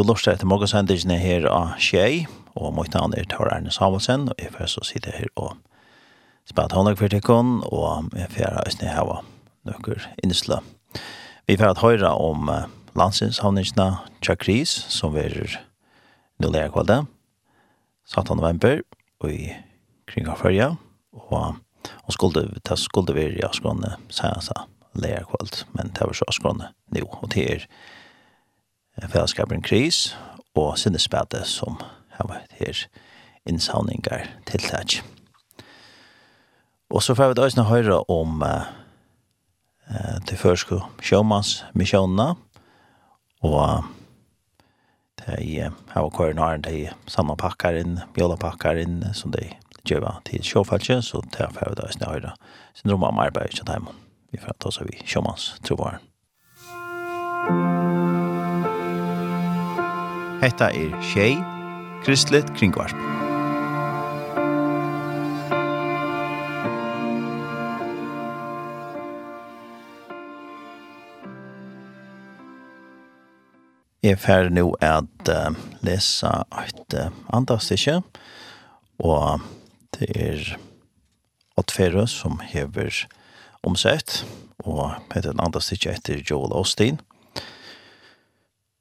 to lortet etter morgensendelsene her av Kjei, og mitt navn er Tor Erne Samuelsen, og jeg får så sitte her og spiller håndlag for tikkene, og jeg fjerde østene her og nøkker innesla. Vi får høre høyre om landsinshavningene Tjakris, som er nå lærer kvalde, 17. november, og i kring av førje, og Og skulle det skulle vi ja skrone säga så lära kvalt men det var så skrone nu och det är fellesskapen kris og sinnesbæte som har vært her innsavninger til tæt. Og så får vi da også høre om uh, til første sjåmans misjonene og de har kvar når de samme pakker inn, bjølepakker inn som de gjør til sjåfallet, så det får vi da også høre syndrom om arbeid til dem. Vi får ta oss av sjåmanns, tror jeg. Thank. Hetta er Shay Kristlet Kringvarp. Jeg fer nå at uh, lese et uh, andastikke, og det er Otfere som hever omsett, og heter et andastikke etter Joel Osteen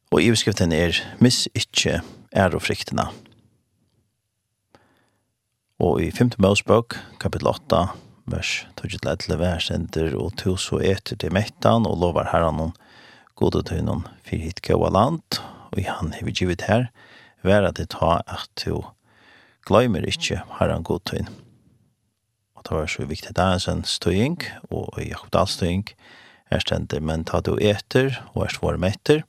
og iverskriften er «Miss ikkje ærofriktina». Og i 5. Mosebok, kapittel 8, vers 12-11, vers ender og to så etter til mettan og lovar herran hon gode tøynon for hit gåa land, og i han hever givet her, vera til ta at to gløymer ikkje herran god tøyn. Og det var så viktig det er en støying, og i Jakobdalstøying, her stender, men ta du etter, og er svår metter,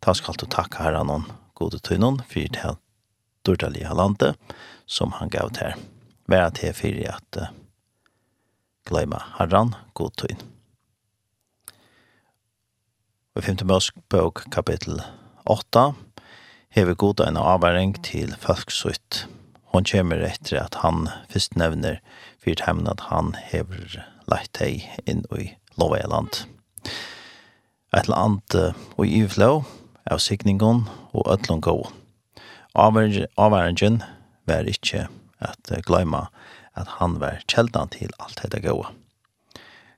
Ta skal du takke her noen gode tøynen, for det her dårlige landet som han gav til. Vær til for at uh, glemme herren god tøyn. Og 5. Mosebok kapittel 8 hever goda en avværing til folksutt. Hon kommer etter at han først nevner fyrt det at han hever lagt deg inn i lovet land. Et eller annet og i flow av sikningen og ødlån gå. Avværingen var ikke at glemme at han var kjeldan til alt dette gå.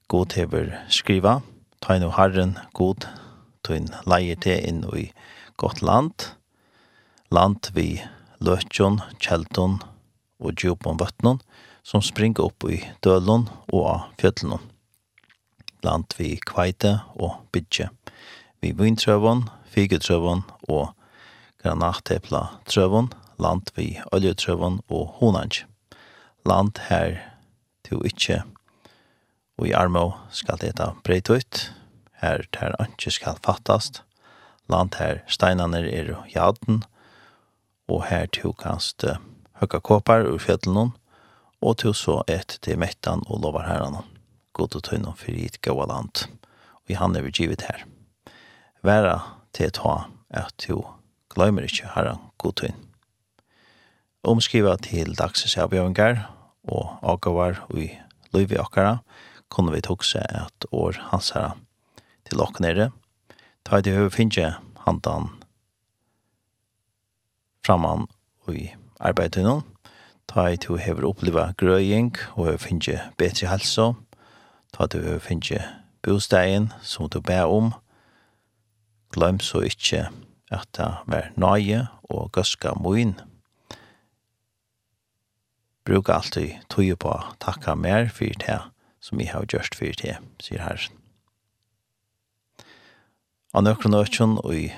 God hever skriva, ta inn og herren god, ta inn leier til inn i godt land, land vi løtjon, kjeldon og djupon vøtnon, som springer opp i dølon og av fjöllon. Land vi kveite og bygge, vi vintrøvon, figetrøvun og granattepla trøvun, land vi oljetrøvun og honanj. Land her til ikkje og i armo skal eta breit ut, her ter anki skal fattast, land her steinane er og jaden, og her til kanst høkka kåpar ur fjettelen, og til så et til mettan og lovar herran, god og tøyne fyrir i et gaua land, og i han er vi givet her. Væra til ta at du glemmer ikke herren godtun. Omskriva til dagsens avgjøringar og agavar i løyvi okkara, kunne vi tokse at år hans herra til okk nere. Ta i det høy finnje handan framman i arbeidet nå. Ta i to hever oppleva grøying og finne betre helse. Ta i to hever finnje bostegen som du ber om glem så ikkje at det var nøye og gøska moin. Bruk alltid tøye på takka mer for det som jeg har gjort for det, sier herren. Og nøkron økjon og i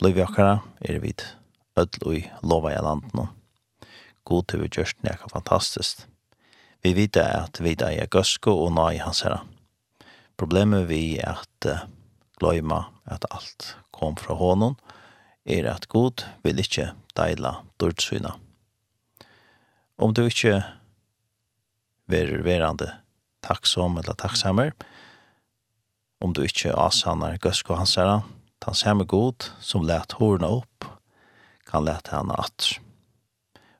blivjakara er vi ødel og i lova i landen. God til vi gjørst nekka fantastisk. Vi vet at vi er gøsko og nøye hans herre. Problemet vi er at gløyma at alt kom fra honom, er at god vil ikkje deila dårdsyna. Om du ikkje verer verande takksom eller takksamer, om du ikkje asanar gøsko hans herra, tan samme god som let hårna opp, kan let henne at.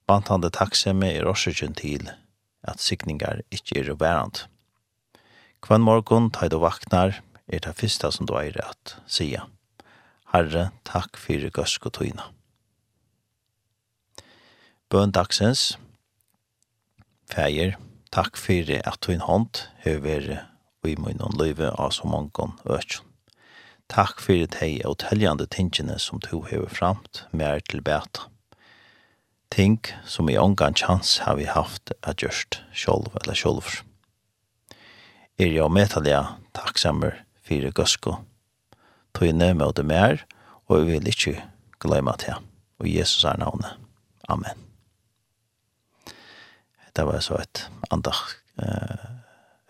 Vantande takksamme er årsøkjen til at sikningar ikkje er verand. Kvann morgon tar du vaknar, er det første som du eier at sier. Herre, takk for gøsk og tøyna. Bøn dagsens, Fægir, takk for at tøyn hånd og i munnen løyve av så mange økjen. Takk for at og teljande tingene som to høver framt mer til bæta. Ting som i omgang chans har vi haft at gjørst sjolv eller sjolver. Er jeg medtallega takksammer fire gøsko. Tøyne med det mer, og vi vil ikke glemme til. Og Jesus er navnet. Amen. Det var så et andag,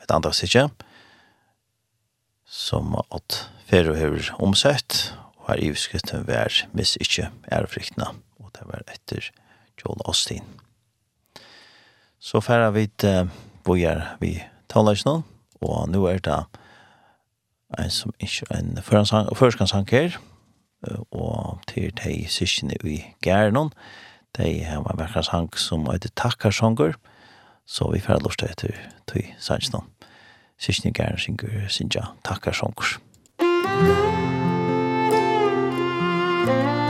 et andag sikkje, som at Fero har omsett, og her i skriften vær miss ikkje ærefryktene, og det var etter Joel Austin. Så færa vi til bojar vi taler ikke noen, og nå er det en som ikke en førskansank her, og til de syskene i Gjernon, de har en verkansank som heter Takkarsanger, så vi får lov til etter til Sanjsson. Syskene i Gjernon synger Sinja Takkarsanger. Takkarsanger.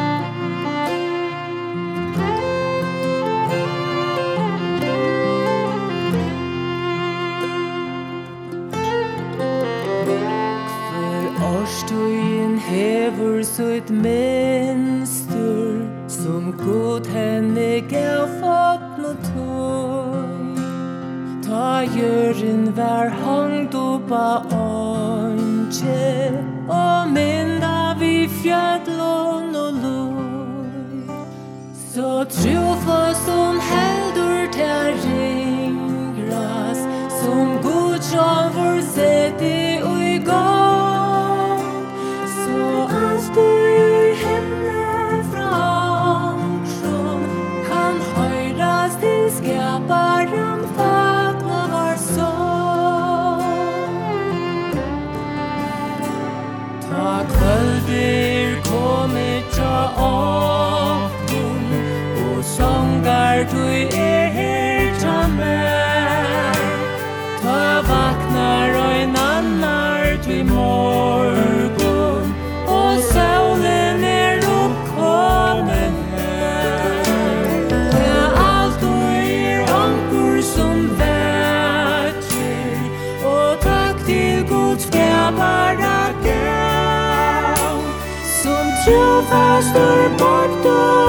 hever sutt mønster Som god henne gav fatt no tøy Ta jøren vær hangt oppa åndsje Og minna vi fjallån og loj Så trofast som heldur ter ringras Som god sjavur sett i Kristur maktar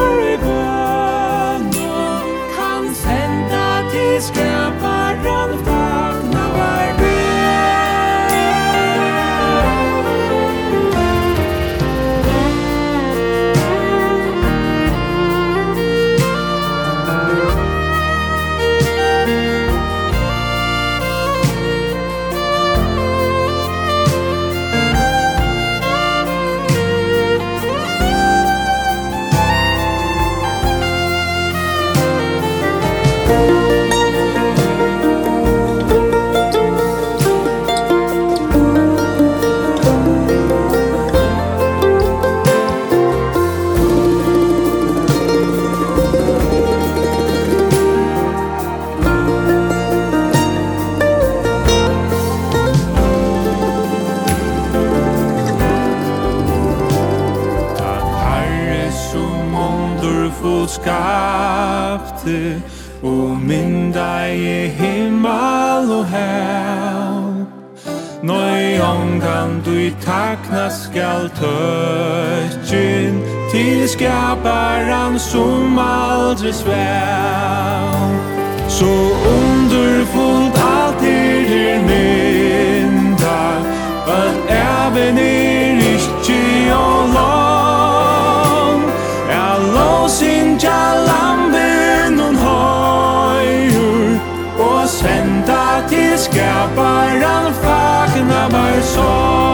skal tøtjen til skaparen som aldri svæv. Så underfullt alt er her mynda, at even er ikke og lang. Jeg lås innja lampen og høyur, og senda til skaparen fagna var sånn.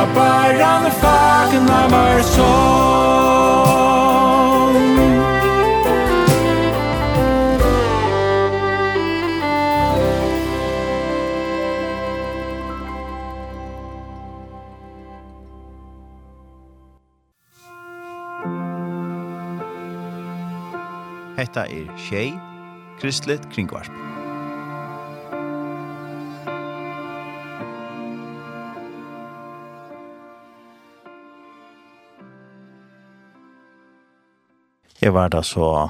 tappar han facken av vår sång Hetta er Tjej, Kristlet Kringvarp. Jeg var da så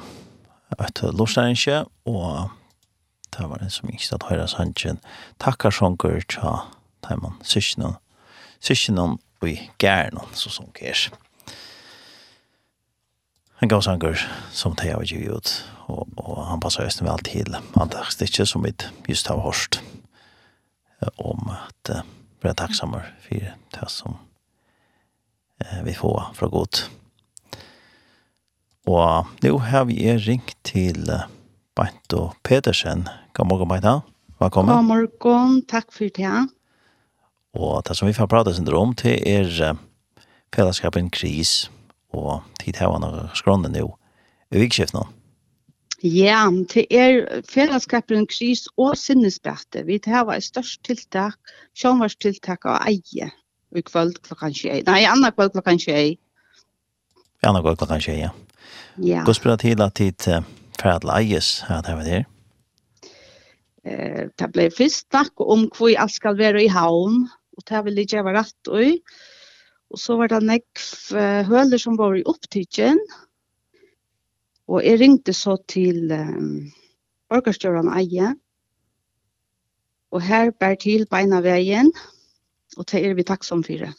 et lovstærinskje, og det var en som ikke stod høyre sannsyn. Takkar sånger tja, teimann, syskjennom, syskjennom og i gærnon, så som kjær. En gav sanger som det har givet ut, og, og han passer just vel til antakstikke som vi just har hørt om at uh, vi er takksamme for det som uh, vi får fra godt. Og nå har vi er ringt til Beinto Pedersen. God morgen, Beinto. Velkommen. God morgen, takk for det. Og det som vi får prate sin om til er fellesskapen kris og tid her var noe skrånene nå i vikskiftene. Ja, det er fellesskapen kris og sinnesbete. Vi har et størst tiltak, sjånvarstiltak av eie i kvöld klokkan 21. Nei, annan kvöld klokkan 21. Annan kvöld klokkan 21, ja. Ja. Gå spela till att tid för att at här där det. Eh, det ble først snakk om hvor jag skal være i havn og det vill jag være rett och Og så var det nekv høler som var i opptidgen, og jeg ringte så til um, orkestjöran Eie. og her bær til beina veien, og det er vi takksom for det.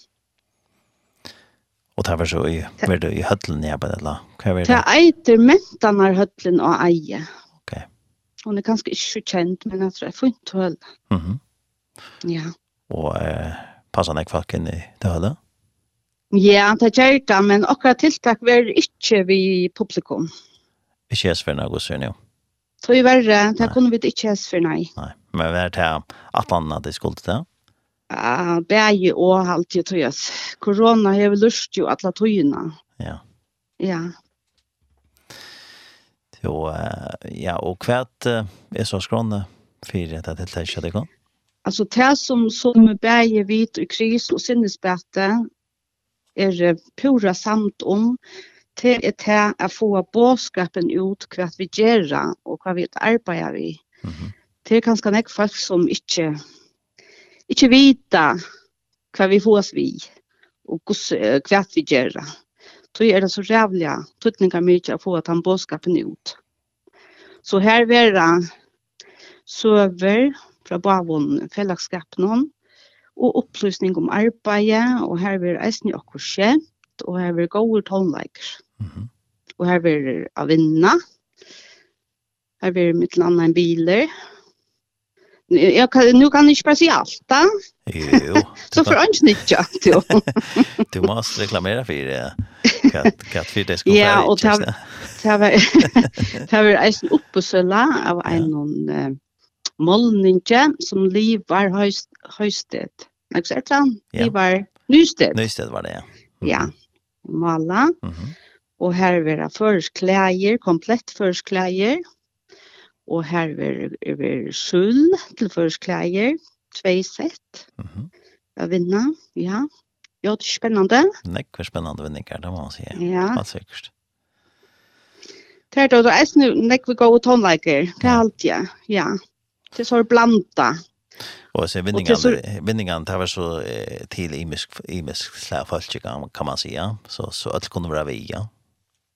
Og det var så i, var det i høtlen jeg bare, eller hva var det? Det eiter mentan av høtlen og eie. Ok. Hun er ganske ikke kjent, men jeg tror jeg får ikke høl. Mm -hmm. Ja. Og eh, passer han ikke folk inn i det hølet? Ja, det gjør det, men akkurat tiltak var ikke vi publikum. Ikke jeg sverner, god sørne, jo. Så i verre, det kunne vi ikke jeg sverner, nei. Nei, men hva er det at han hadde skuldt det? uh, bægi og halt jeg tror Korona har lust jo alle tøyene. Ja. Ja. Jo, ja, og hvert er så skrånne fyrir dette tiltak, ikke det kan? Alltså det som som bäge vit i kris och sinnesbäte är pura samt om det er det att få bådskapen ut kvart vi gjør och vad vi arbetar vi. Mm -hmm. Det er ganska näck folk som inte ikke vita hva vi fås vi och hva vi gjør. Så er det så jävliga tutningar mye å få at han bådskapen ut. Så her är det søver fra bavon fellagskapnon og opplysning om arbeidet, og her vil eisen jo akkur skjent, og her vil gode tonleiker. Mm -hmm. Og her vil avinna, her vil mitt landa en biler, jag kan nu kan inte pressa allt va? Jo. så för ans inte jo. du måste reklamera för det. Kat kat för det skulle. Ja, och det har det har en uppsöla av en någon eh, molninge som lever höst höstet. Nästa är det lever nystet. Nystet var det. Ja. Ja. Mala. Mhm. Mm och här är det förskläger, komplett förskläger og her ver det skjul til først klæger, två sett. Mhm. Mm jag vinner, ja. Ja, det er spennende. Nej, det är spännande vinningar, det må man si. Ja. Allt sikkert. Det er det, det er sånn, nek vi går och tonlägger, det är alt, ja. Ja. Det er så blanda. Og så vinningar, vinningar, det var så til imisk, imisk släfolk, kan man si, ja. Så, så alt kunne være vi, ja.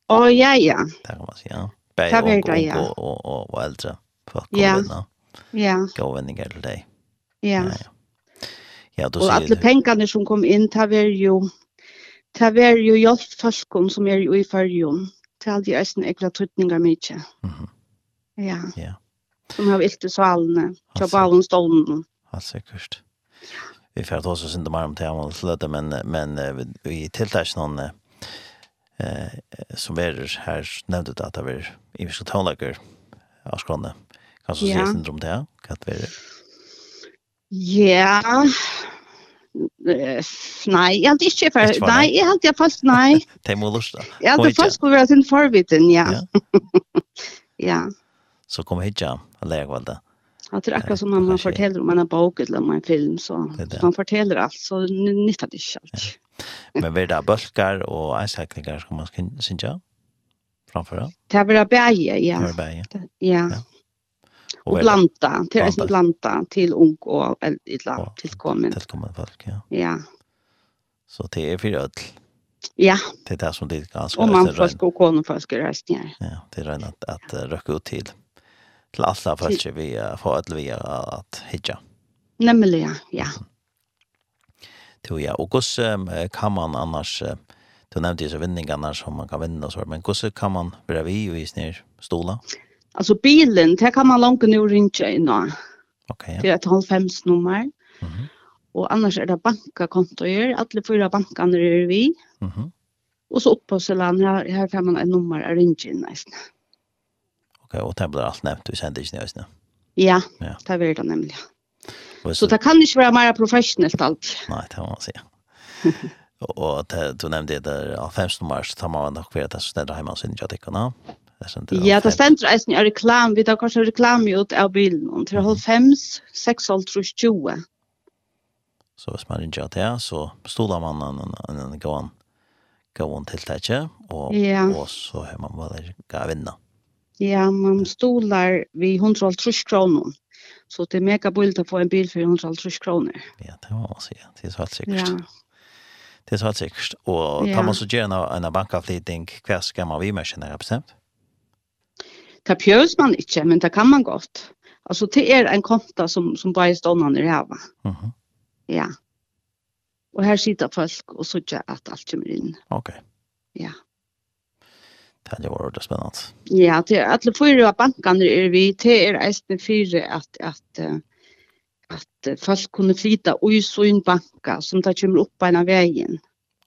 Å, ja, ja. Det kan man si, ja. Bär og gå og och, och, och äldre för att komma vinna. Ja. Gå och vinna till Ja. Ja. Ja, du ser Och alla pengene som kom inn, tar vi jo tar vi jo hjälpt forskon som er jo i förjon. Tal de östen ekla trutningar mycket. Mhm. Ja. Ja. Som har vilt i salen, på ballen Ja, säkert. Vi får ta oss og synda mer om det här, men men vi tiltar ikke noen eh, som er her nevnte det at det var imenske tånlager av skåne. Kan du si yeah. syndrom det? Hva er det? Ja, nei, jeg hadde ikke for, nei, jeg hadde jeg fast, nei. Det må lust da. Jeg hadde fast skulle være sin forvitten, ja. Ja. Så kom hit ja, eller jeg valgte. Ja, det er akkurat som man forteller om en bok eller om en film, så man forteller alt, så nytter det ikke alt. Ja. Men vi er det bølgar og eisekningar skal man synes synja framfor det? Det er bare bæge, ja. Det er bæge. Ja. Og, og blanda, til eisen blanda til ung og illa tilkommen. Tilkommen folk, ja. Ja. Så det er fyrir ødel. Ja. Det er det som det ganske Og mannfolk og konefolk er resten, ja. Ja, det er røyne at, uh, røkke ut til til alla folk vi uh, får ødel via at hitja. Nemlig, ja. Ja. Mm. Jo, jag. Och hur kan man annars, du nämnde ju så vinningarna som man kan vinna och så, men hur kan man börja vi och is ner stola? Alltså bilen, det kan man långt nu rinja innan. Okej. Okay, ja. Det är ett halvfemsnummer. Mm -hmm. Och annars är det bankakontoer, alla fyra bankarna är vi. Mm -hmm. Och så upp på Selan, här, här får man ett nummer av rinja nästan. Okej, okay, och det blir allt nämnt, du sänder inte nu. Ja, ja, det blir det nämligen. Så det kan ikke være mer professionellt allt. Nej, det må man säga. och det, du nämnde det där, av 15 mars tar man nog att det som hemma sin jatickorna. Ja, det ständer eisen i reklam, vi tar kanske reklam ut av bilen, och till halv fem, sex, halv trus, tjoe. Så hvis man ringer det, så stoler man en, en, en gåan, gåan till og, och, ja. så har man väl gavinna. Ja, man stolar vid 150 kronor. Så det er mega billigt å få en bil for 150 kroner. Ja, det må man säga. Det är så helt säkert. Ja. Det är så helt sikkert. Og ja. tar man så gjør en bankavflytning, hva skal man vi med känner bestemt? Det pjøs man ikke, men det kan man godt. Altså, det er en konta som, som bare stående ståndande i hava. Mm -hmm. Ja. Og her sitter folk og så at alt kommer inn. Ok. Ja. Det hade varit spännande. Ja, det är alla fyra bankarna är vi det er eisen fyra att att att folk kunde flyta i sin banka som tar kommer upp på en av vägen.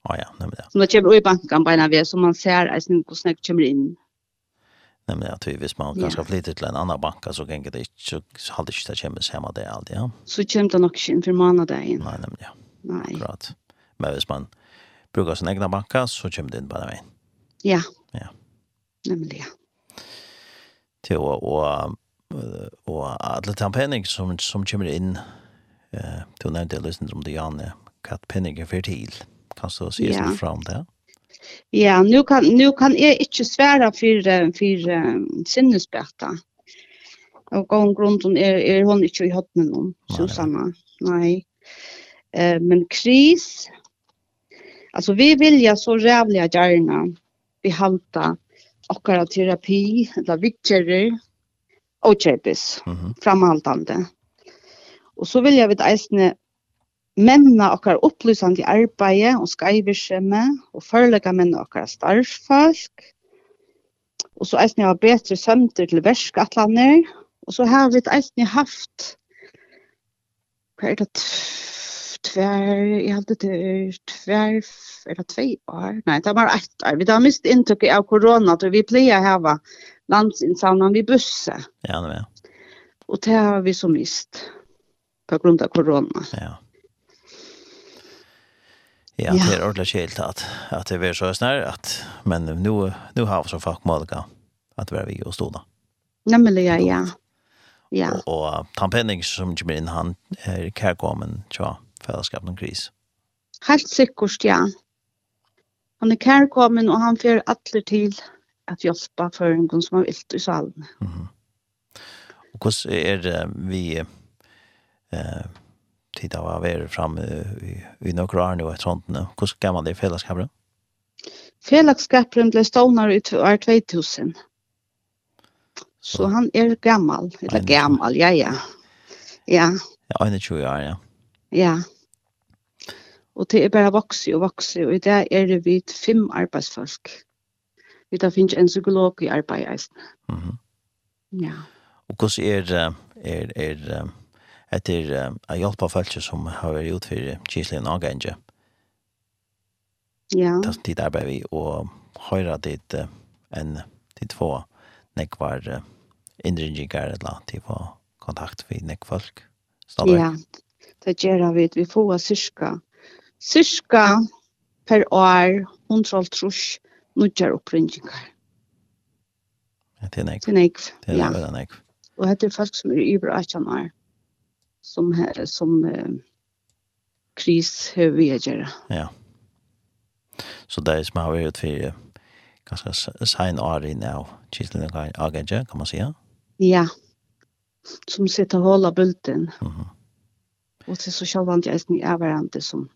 Ja ja, nämligen det. Som tar kommer upp i bankan på en av vägen som man ser eisen hur snägt kommer in. Nämligen att hvis man ja. kanske flyter till en annan banka så gänger det inte så har det inte kommer hemma det alltid. ja. Så kommer det nog inte för månaden. Nej, nämligen ja. Nej. Akkurat. Men hvis man brukar sin egna banka så kommer det in på den vägen. Ja. Ja. Nemlig, ja. Til og, og alle de penning som, som kommer inn, eh, till nevnte listen om det, Janne, kat penning er for til. Kan så se ja. fra om? Ja, nu kan, nu kan jeg ikke svære for, for um, sinnesbeta. Og gång grunden er, er hun ikke i høttene noen, Susanna. Nei. Eh, men kris, Alltså vi vill ju så rävliga gärna behalta okkara terapi, eller vikjerer, og kjøpes, mm -hmm. framhaltande. Og så vil jeg vidt eisne menna okkar opplysande arbeid og skreivirskjemme og førelegga menna okkar starfsfolk. Og så eisne har betre sømter til verskatlaner. Og så har vi eisne haft hva er det tvær, jeg hadde det er tvær, eller tvei år, nei, det var ett år. Vi har mist inntrykk av korona, og vi pleier å hava landsinnsamlen vi busse. Ja, det er. Og det har vi så mist, på grunn av korona. Ja. Ja, det er ordentlig kjelt at, at det er så snart, at, men nu, nu har vi så fakt målga at vi er vi og stod da. Nemlig, ja, ja. Ja. Og, og Tom som kommer in han är kärkommen tja. Ja fellesskapen kris. Helt sikkert, ja. Han er kærkommen, og han fer atler til at hjelpe for en som har vilt i salen. Mm -hmm. Og hvordan er det vi eh, tid av å være fremme i, i noen år nå, et sånt nå? Hvordan gammel det i fellesskapen? Ble stående i år 2000. Så, Så han er gammal, eller gammal, ja, ja. Ja. Ja, 21 år, ja. Ja. Og det er bare vokse og vokse, og i dag er det vidt fem arbeidsfolk. Vi da finnes en psykolog i arbeid, altså. Mm -hmm. Ja. Og hvordan er, er, er, etter å hjelpe folk som har vært gjort for Kislein og Genge? Ja. Det er ditt arbeid vi, og høyre dit ditt en, de två nekvar uh, indringingar eller til å kontakt med nekfolk. Ja, det gjør vi. Vi får cirka cirka per år 130 nudjar oppringingar. Ja, det er nek. Det er nek, ja. Det er nek. Og det er folk som er iver 18 år som, her, som eh, kris vi gjøre. Ja. Så det er som har vært for ganske sein år i nå, kittelen agentje, kan man säga? Ja, som sitter og holder bulten. Mm -hmm. Og til så sjølvand jeg er som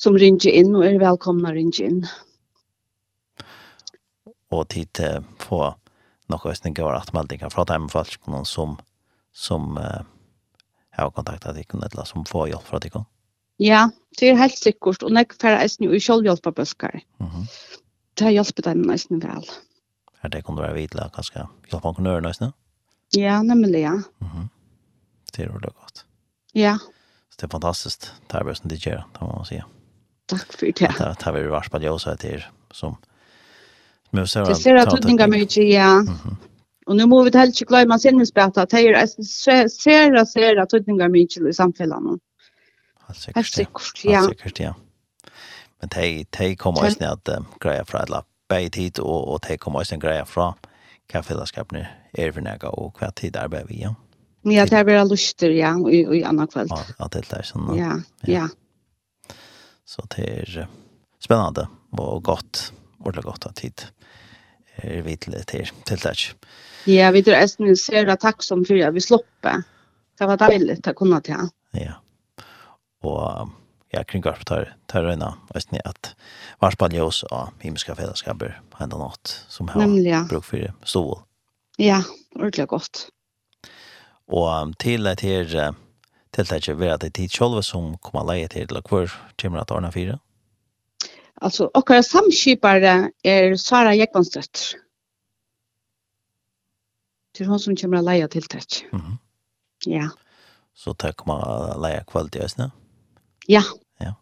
som ringer inn og er velkomna å ringe inn. Og tid til å få noen østninger og atmeldinger fra dem folk som, som uh, har kontaktet dere, eller som får hjelp fra dere? Ja, det er helt sikkert. Og jeg får eisen jo selvhjelp av bøsker. Mm -hmm. Det har hjulpet dem eisen vel. Er det kunne være videre, kanskje hjelp av kunne gjøre Ja, nemlig, ja. Mm -hmm. Det er ordentlig godt. Ja. Så det er fantastisk. Det er bare som de gjør, det må man si. Ja. Takk for det. Det har vi vært på det også til som museer. Det ser at utninga mye, ja. Og nå må vi heller ikke glemme sinnesbeta. Det er ser og ser at utninga mye i samfunnet. Helt sikkert, ja. Helt sikkert, ja. Men de, de kommer også ned at um, greia fra et lapp begge tid, og, og de kommer også en greia fra hva fellesskapene er for nega, og hva tid arbeider vi, ja. Ja, det er bare luster, ja, og i, i andre kveld. Ja, det er sånn. Ja, ja. ja. Så det er spennende og godt, ordentlig godt av tid er vi til, til, til det. Ja, vi tror jeg ser det takk som for vi slipper. Det var deilig å kunne til. Ja, og ja, kring garp tar, tar røyna, veist ni, at varspall ljós og himmelska fellesskaper enda något som har Nemlig, ja. bruk for stål. Ja, ordentlig godt. Og til et her tiltaket være at det er tid selv som kommer leie til, eller hvor kommer at ordne fire? Altså, okkara samskipare er Sara Jekvanstøtter. er hun som kommer leie tiltak. Mm -hmm. Ja. Så det kommer leie kvalitet i Østene? Ja. Ja.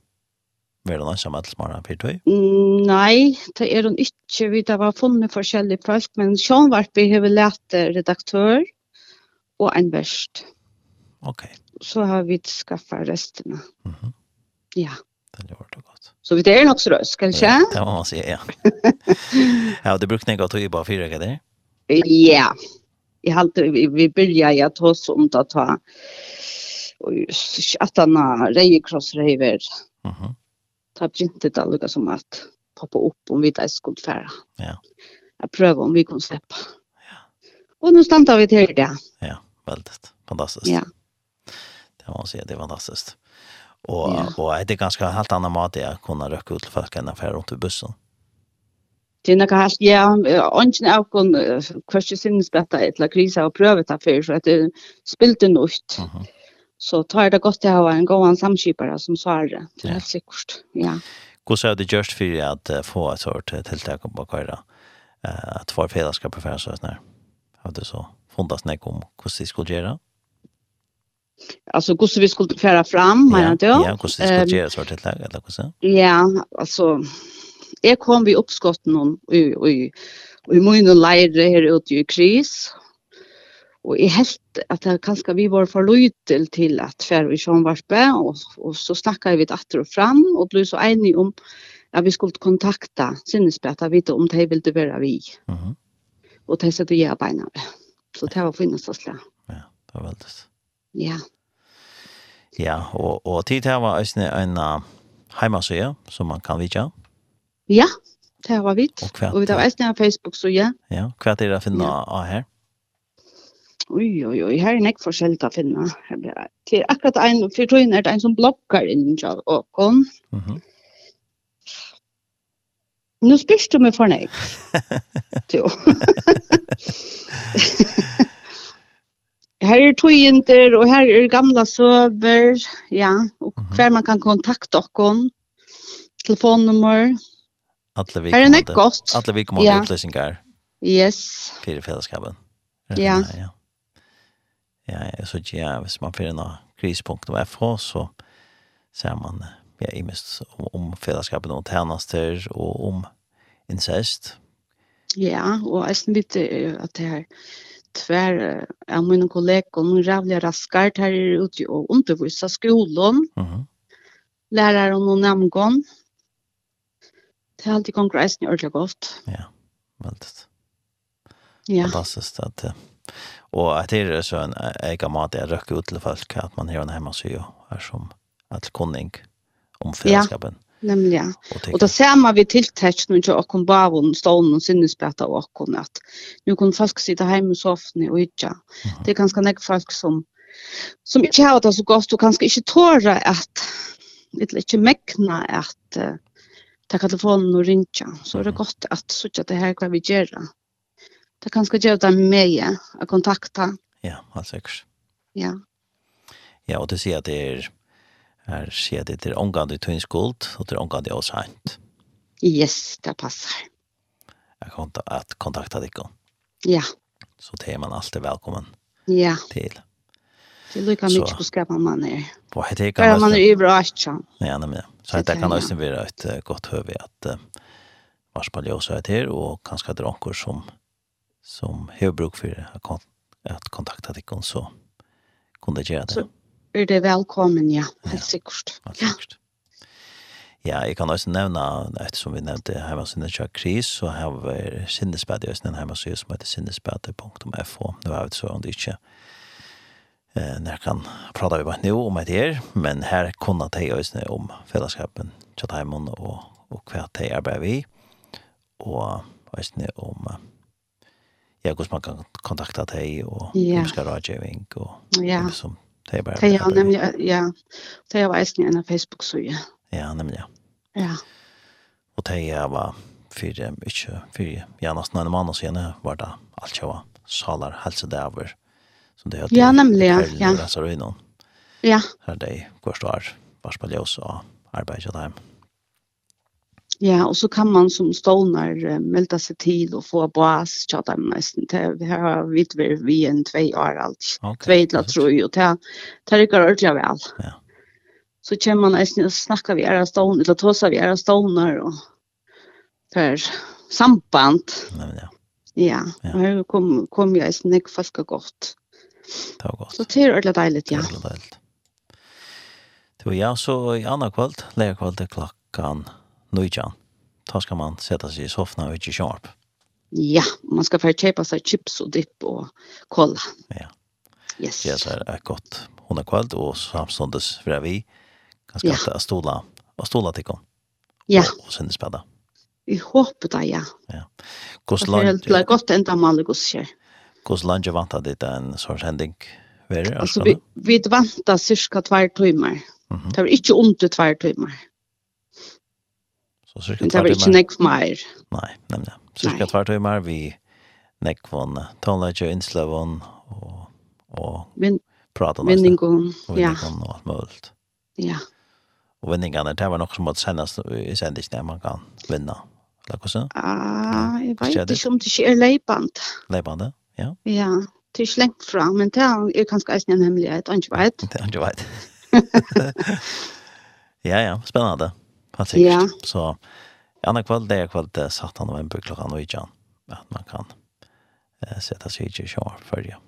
Var det noen som alle smarene fyrt høy? Mm, nei, det er hun ikke. Vi har funnet forskjellige folk, men Sjønvarp har vi lært redaktør og en verst. Mm okej. Okay. Så har vi skaffa resterna. Mhm. Ja. Det har det gott. Så vi det är nog så röst, ja, Det må man säger, ja. ja, det brukar å gå till bara fyra det? Ja. Jag halte, vi, vi börjar jag ta oss om att ta att han har rejekrossrejver. Mhm. Ta printet alluga som att poppa upp om vi där skulle färra. Ja. Jag prövar om vi kan släppa. Ja. Och nu stannar vi till det. Ja, väldigt fantastiskt. Ja kan man säga. Det var fantastiskt. Och, ja. och det är ganska helt annan mat att kunna röka ut till folk än affär runt i bussen. Det är något helt, ja, ånden av kon kvörste sinnes detta eller krisa och pröva det för så att det spilt en ut. Mm -hmm. Så tar det gott att ha en gåan samskipare som svarar. Det är helt säkert. Ja. Hur ser det just för att få ett sort tilltag på kvar att få fällskap för så här. Har du så fundas näkom hur det skulle göra? alltså hur vi skulle föra fram menar du? Ja, hur så skulle göra så ett läge eller så. Ja, alltså jag kom vi uppskott någon oj oj i mun och lägre här ute i kris. Och i helt att det kanske vi var för lojal till att för vi som var spä och och så snackade vi att och fram och blev så eniga om att vi skulle kontakta sinnesbäta vita om det ville vara vi. Mhm. Mm och det så det jag. Så det var finnas så slä. Ja, det var väldigt. Ja. Ja, og, og tid her var også en uh, heimasøye som man kan vidtja. Ja, det var vi. Og, kvart, og vi har også en Facebook, så ja. Ja, hva er det å finne ja. av her? Oj, oj, oj, her er nek forskjellig å finne. Det er akkurat en, for tøyen er det en som blogger innen Kjall Åkon. Mm -hmm. Nå spørs du meg for nek. Jo. Her er tøyinter, og her er gamla søver, ja, og hver man kan kontakta okkon, telefonnummer. Atle vi Her er nekk godt. Atle vi kommer ja. utløsninger. Yes. Fyrir fellesskapen. Ja. Ja, ja ja, så ikke, ja, hvis man fyrir noe kris.fh, så ser man, ja, i mest om, om fellesskapen og tjenester, og om incest. Ja, og jeg vet at det her, tvær av mine kollegor, noen rævlig raskart her er ute og undervisa skolen, uh -huh. lærere og noen namngån. Det er alltid kongressen i ordentlig godt. Ja, veldig. Ja. Fantastisk at det. Og at det er så en egen mat jeg røkker ut til folk, at man har en hjemme og er som at kunning om fellesskapen. Ja Nemlig, ja. Og, og det ser man vi tiltekst når ikke åkken bavon, stålen og sinnesbeta av åkken, at nu kan folk sitte hjemme i soffene og ikke. Det er ganske nek folk som, som ikke har det så godt, og kanskje ikke tåre at, eller ikke mekna at uh, ta telefonen og rinja. Så er det godt at så ikke det her hva vi gjør. Det kan skal gjøre det med å kontakta. Ja, helt sikkert. Ja. Ja, og det sier at det er Her sier det til omgang i tøynskuld, og til omgang i hent. Yes, det passer. Jeg kan ta at kontakta deg om. Ja. Så det er man alltid velkommen ja. til. Det lukkar mye på skapa man er. På hette jeg kan... Man er i bra, ikke Ja, nemlig. Så det jeg kan også være et godt høve at varspall jeg ljøs er til, og kanskje det er noen som, som har bruk for at kontakta deg så kunne det gjøre det. Så er det velkommen, ja. Helt sikkert. Ja, helt sikkert. Ja, jeg kan også nevne, ettersom vi nevnte hjemmesiden til Kris, så har vi Sindespad i Østen, en hjemmeside som heter sindespad.fo. Nå har vi så om det ikke eh, når kan prate vi bare nå om et her, men her kunne de Østen om fellesskapen til Heimon og, og hva de arbeider vi, og Østen om ja, hvordan man kan kontakte de og ja. om skal og ja. som Det är bara. Det är nämligen ja. Det är visst en Facebook sida. Ja, nämligen. Ja. Och det är va för mycket för ja nästan en månad sen var det allt var salar hälsa där som det heter. Ja, nämligen. Ja. Så det är någon. Ja. Här det går står vars på ljus och arbeta där. Ja, og så kan man som stolnar melda seg til og få bas chatta nästan till vi har vi vært vi en två år alt. Okay. Två til at tro, och det det går ordentligt vel. Ja. Så kommer man nesten og snakker vi er stolnar eller tossa vi är stolnar och för samband. Nej, ja. Ja, ja. og her kom, kom jeg i nek falska godt. Det var godt. Så det er ordentlig deilig, ja. Det var deilig. Det var ja, så i andre kvöld, leger kvöld, klokkan nøytjan. Da skal man sette seg i soffan og ikke sharp. Ja, man skal få kjøpe seg chips og dipp og kolla. Ja. Yes. Det er et godt. Hun er kvalt, og samståndes fra vi. Ganske ja. at stola, og stola til kom. Ja. Og, og sende spedda. Vi håper det, ja. Ja. Hvordan land... Det er godt enda med alle godskjer. Hvordan land er vant av ditt en sånn hending? Være, altså, vi, vi vant av cirka tvær timer. Mm -hmm. Det var ikke under tvær timer. Så cirka Men det var ikke nekv mer. Nei, nemlig. Cirka tvær timer vi nekvån, tonelage, innsløvån og, og Vin, prate om Vindingon, ja. Vinningen og alt mulig. Ja. Og vinningene, det var nok som måtte sendes i sendingen man kan vinne. Eller hvordan? Ah, jeg vet ikke om det ikke er leiband. Leiband, ja. Ja, det er ikke lengt fra, men det er kanskje eisen en hemmelighet, han ikke vet. Det er ikke veit. ja, ja, spennende helt sikkert. Ja. Så andra kveld, det er kveld, det satt han och en klockan och ikan. At man kan eh, sette seg i kyrkan før, ja.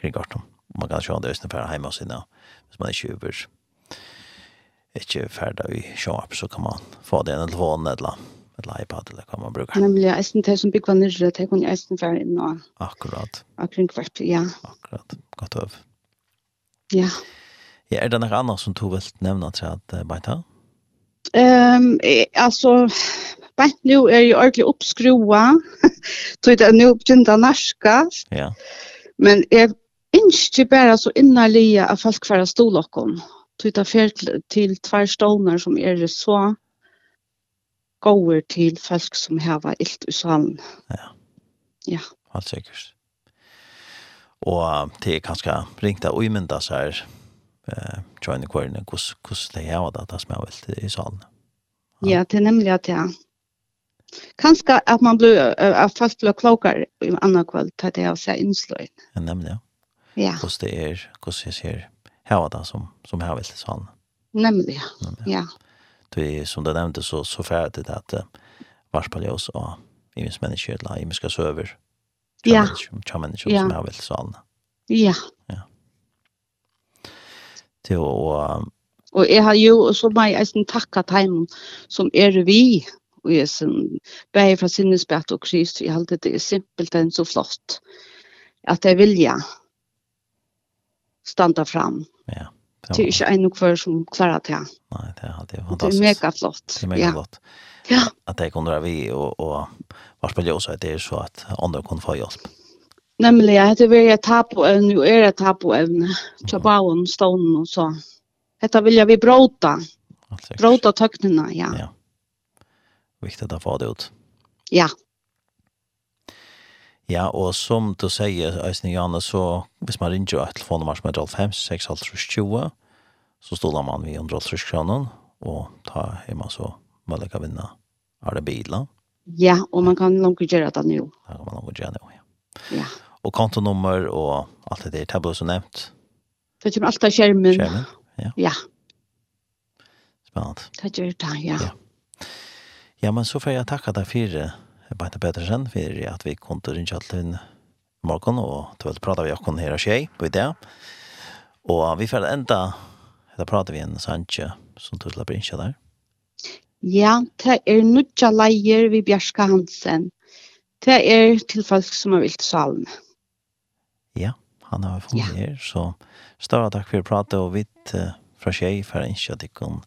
kring garten. Man kan kjøre det ungefär hemma sig nu. Hvis man ikke tjuver, ikke ferdig i kyrkan så kan man få det i en telefon eller eller iPad eller hva man bruker. Nemlig, jag ästen till som bygger ner det kan jag ästen för in och akkurat. Och kring ja. Akkurat. Godt øv. Ja. Ja, er det noe annet som du vill nämna till att bajta? Ja. Ehm alltså bänt nu är ju ordentligt uppskruva. Så det är nu begynner narska. Ja. Men jag inte bara så innerliga att folk färra stolocken. Så det är till, till två stolar som är så gåer till folk som har ilt i salen. Ja. Ja. Helt sikkert. Og det er kanskje ringt av uimynda så her eh tjoina kvarna kus kus det är vad det som jag vill i salen. Ja, ja det nämligen att ja. Kanske att man blir att fast blir klokare i andra kväll tar det av sig inslöjd. Ja, nämligen. Ja. Kus det är kus jag ser här vad som som jag vill i salen. Nämligen. Ja. Det är som du nämnde så så färdigt att varspaljas och i människor, i människor, i människor, i människor, i Ja. Ja. människor, i människor, i människor, Ja til å... Og jeg har jo, så må jeg eisen takka teimen som er vi, og jeg som bare fra sinnesbett og kryst, jeg halte det er simpelt enn så flott, at jeg vilja standa fram. Ja. Det er ikke en kvar som klarer det. Nei, det er, det er fantastisk. Det er mega flott. Det er mega flott. Ja. At det kunne være vi, og, og varspillet også, det er så at andre kunne få hjelp. Nemlig, jeg heter tapo-evne, og er et Tapo Tapoevne, Tjabaun, Stånen og så. Dette vil jeg vi bråta. Bråta tøknene, ja. ja. Viktig å få det ut. Ja. Ja, og som du sier, Øystein Janne, så hvis man ringer et telefonnummer som er 5 6 20 så stoler man vi 130 kroner, og ta hjemme så mulig å vinne av det bilen. Ja, og man kan langt gjøre det nå. Ja, man kan langt gjøre det nå, ja. Ja och kontonummer och allt det där tabell som nämnt. Det kommer alltid skjermen. Skjermen, ja. Ja. Spännande. Det gör det, ja. ja. Ja, men så får jag tacka dig för Bajta Pettersen för att vi kunde rinja till morgen, og och då prate vi akkurat her og skje på det. Och vi får ända da prater vi en Sanche som tutla brinja där. Ja, det er nødja leier vi Bjerska Hansen. Det er til folk som har vilt salen han har funnet ja. her, så større takk for å prate, og vi uh, fra tjej, for å ikke at jeg kan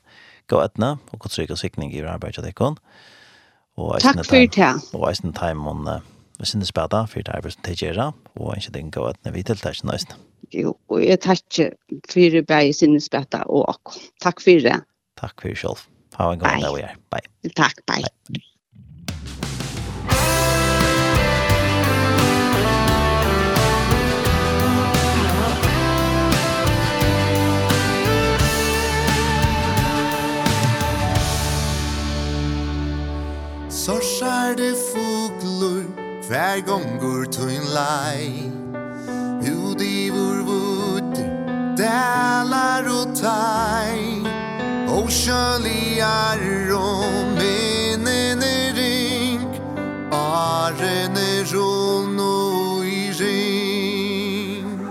gå etne, og godt og sikning i arbeidet jeg kan. Takk for det. Og eisen time om uh, vi synes bedre, for det er som som tilgjører, og ikke den gå etne vi til det er ikke Jo, og jeg takker for det bare synes bedre, og takk for det. Takk for det selv. Ha en god dag, vi er. Bye. Takk, bye. bye. Forsar det fuglur Hver gongur tøyn lai Hud i vår vudd Dælar og tai Og sjøliar og minnene ring Arene ron og i ring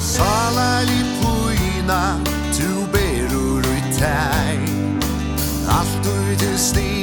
Salar i puina Tu berur ui tai Alt ui til sti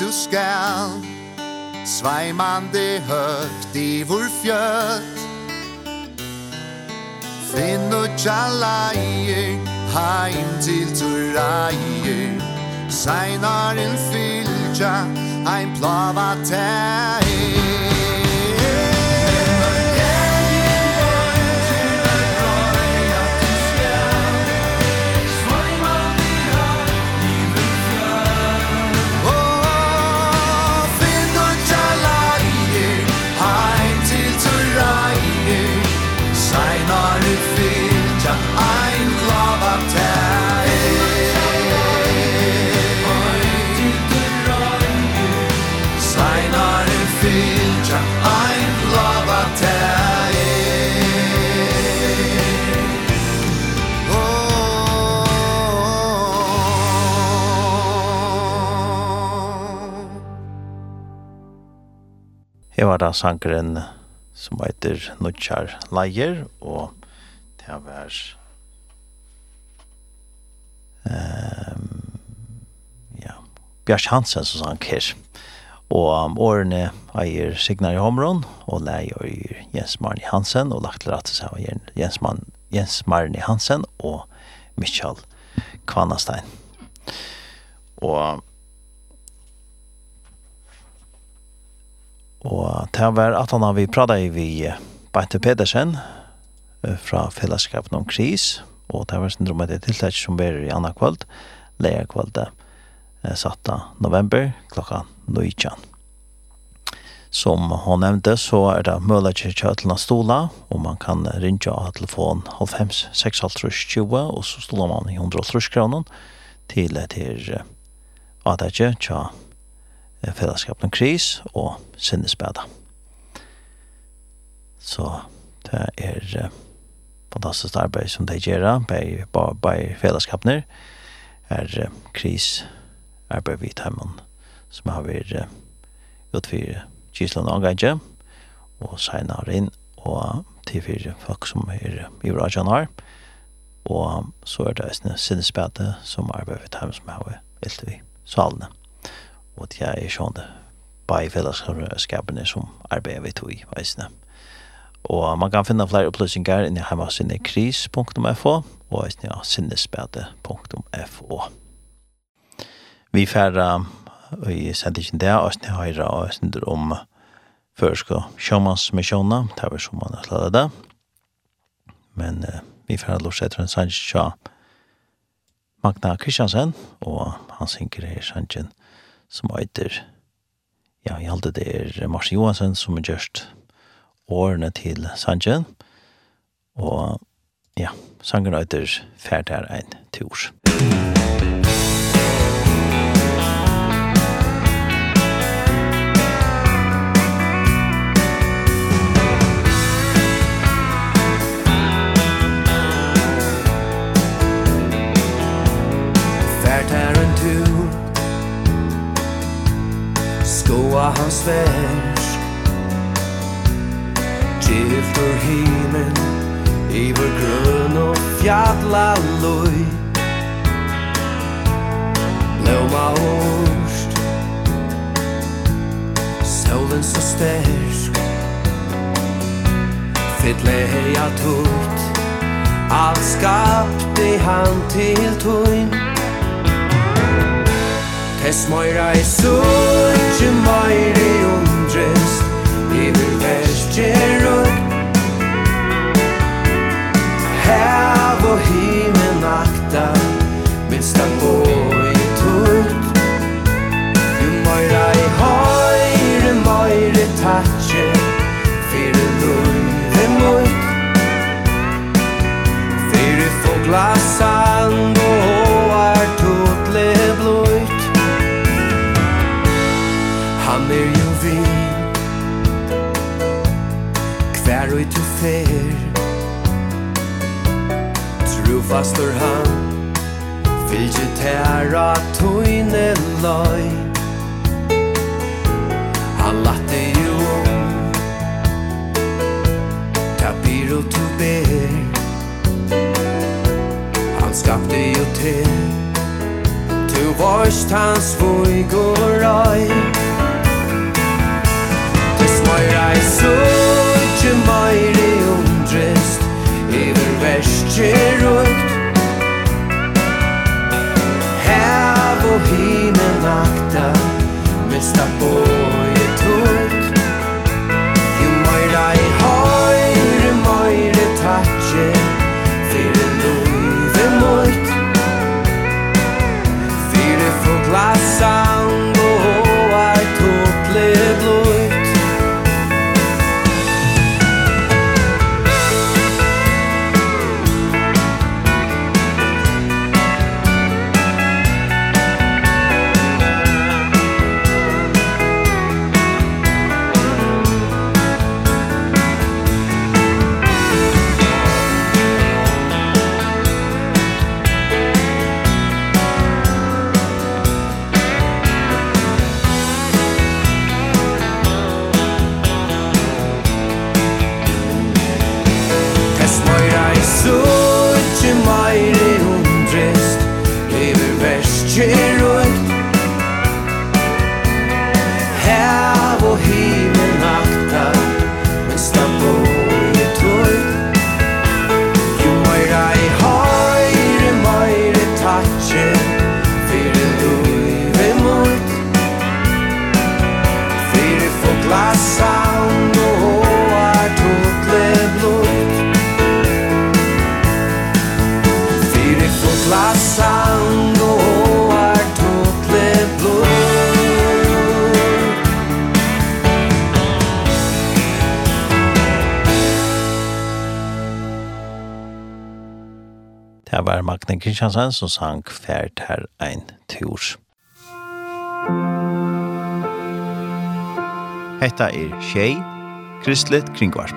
du skal. Sveimande högt i vår fjöt Finn och tjalla i Heim till turra i Seinar en fylja Ein plava teg Det var da sankeren som heter Nutjar Leier, og det var um, ja, Bjørs Hansen som sang her. Og årene eier Signar i Homron, og leier Jens Marni Hansen, og lagt til rett seg av Jens, Man, Jens Marni Hansen og Michael Kvannastein. Og Og det var at han har vi pratet vi Beinte Pedersen fra fellesskapen om kris, og det var syndrom et tiltak som var i andre kvöld, leia kvöld, satta november klokka 19. Som hon nevnte så er det mulig til kjøtlen av stola, og man kan ringe av telefon 95-6-20, og så stoler man i 130 kroner til til at det ikke fellesskapen om kris og sinnesbæda. Så det er fantastisk arbeid som de gjør, bei, bei fellesskapene, er kris arbeid vi tar som har vært utfyr Gisland og Angaidje, og senere inn, og til fire folk som er i Rajan har, og så er det sinnesbæde som arbeid vi tar som har vært vi salene og det er sånn det bare i fellesskapene som arbeider vi tog i veisene. Og man kan finne flere opplysninger inni hjemme av sinne kris.fo og veisene av sinnespede.fo. Vi færre i sendingen der, og veisene høyre og veisene om først og sjåmannsmisjoner, det er vel som man har slått det. Men uh, vi færre lort seg til en sannsja Magna Kristiansen, og han synker her sannsjen som heter, ja, jeg halte det er Mars Johansen som har gjort årene til Sanjen, og ja, sangen heter Fertær er en tur. Musikk Ståa hans värsk Gift ur himmel Iver grön och fjadla loj Blåma orst Solen så stersk Fytle heja tutt Allt skapte han till tunn Es moira e suqë mojri unë gjest I vil vërvesh gjeru Hevo hime nakta Min sta boi turt. Ju moira e hojre mojre tatje Fyre lunde mut Fyre foglas fer Trofastur han Fylgje tæra tøyne løy. Han latte jo Tapir og tu ber. Han skapte jo til Tu vorst hans vujg og røy. Tu smøyra i sol ikkje meire undrest Iver verskje rukt Hev og hine akta Mesta bort Jan Kristiansen som sang fært her ein tur. Hetta er Tjej, Kristlet Kringvarp.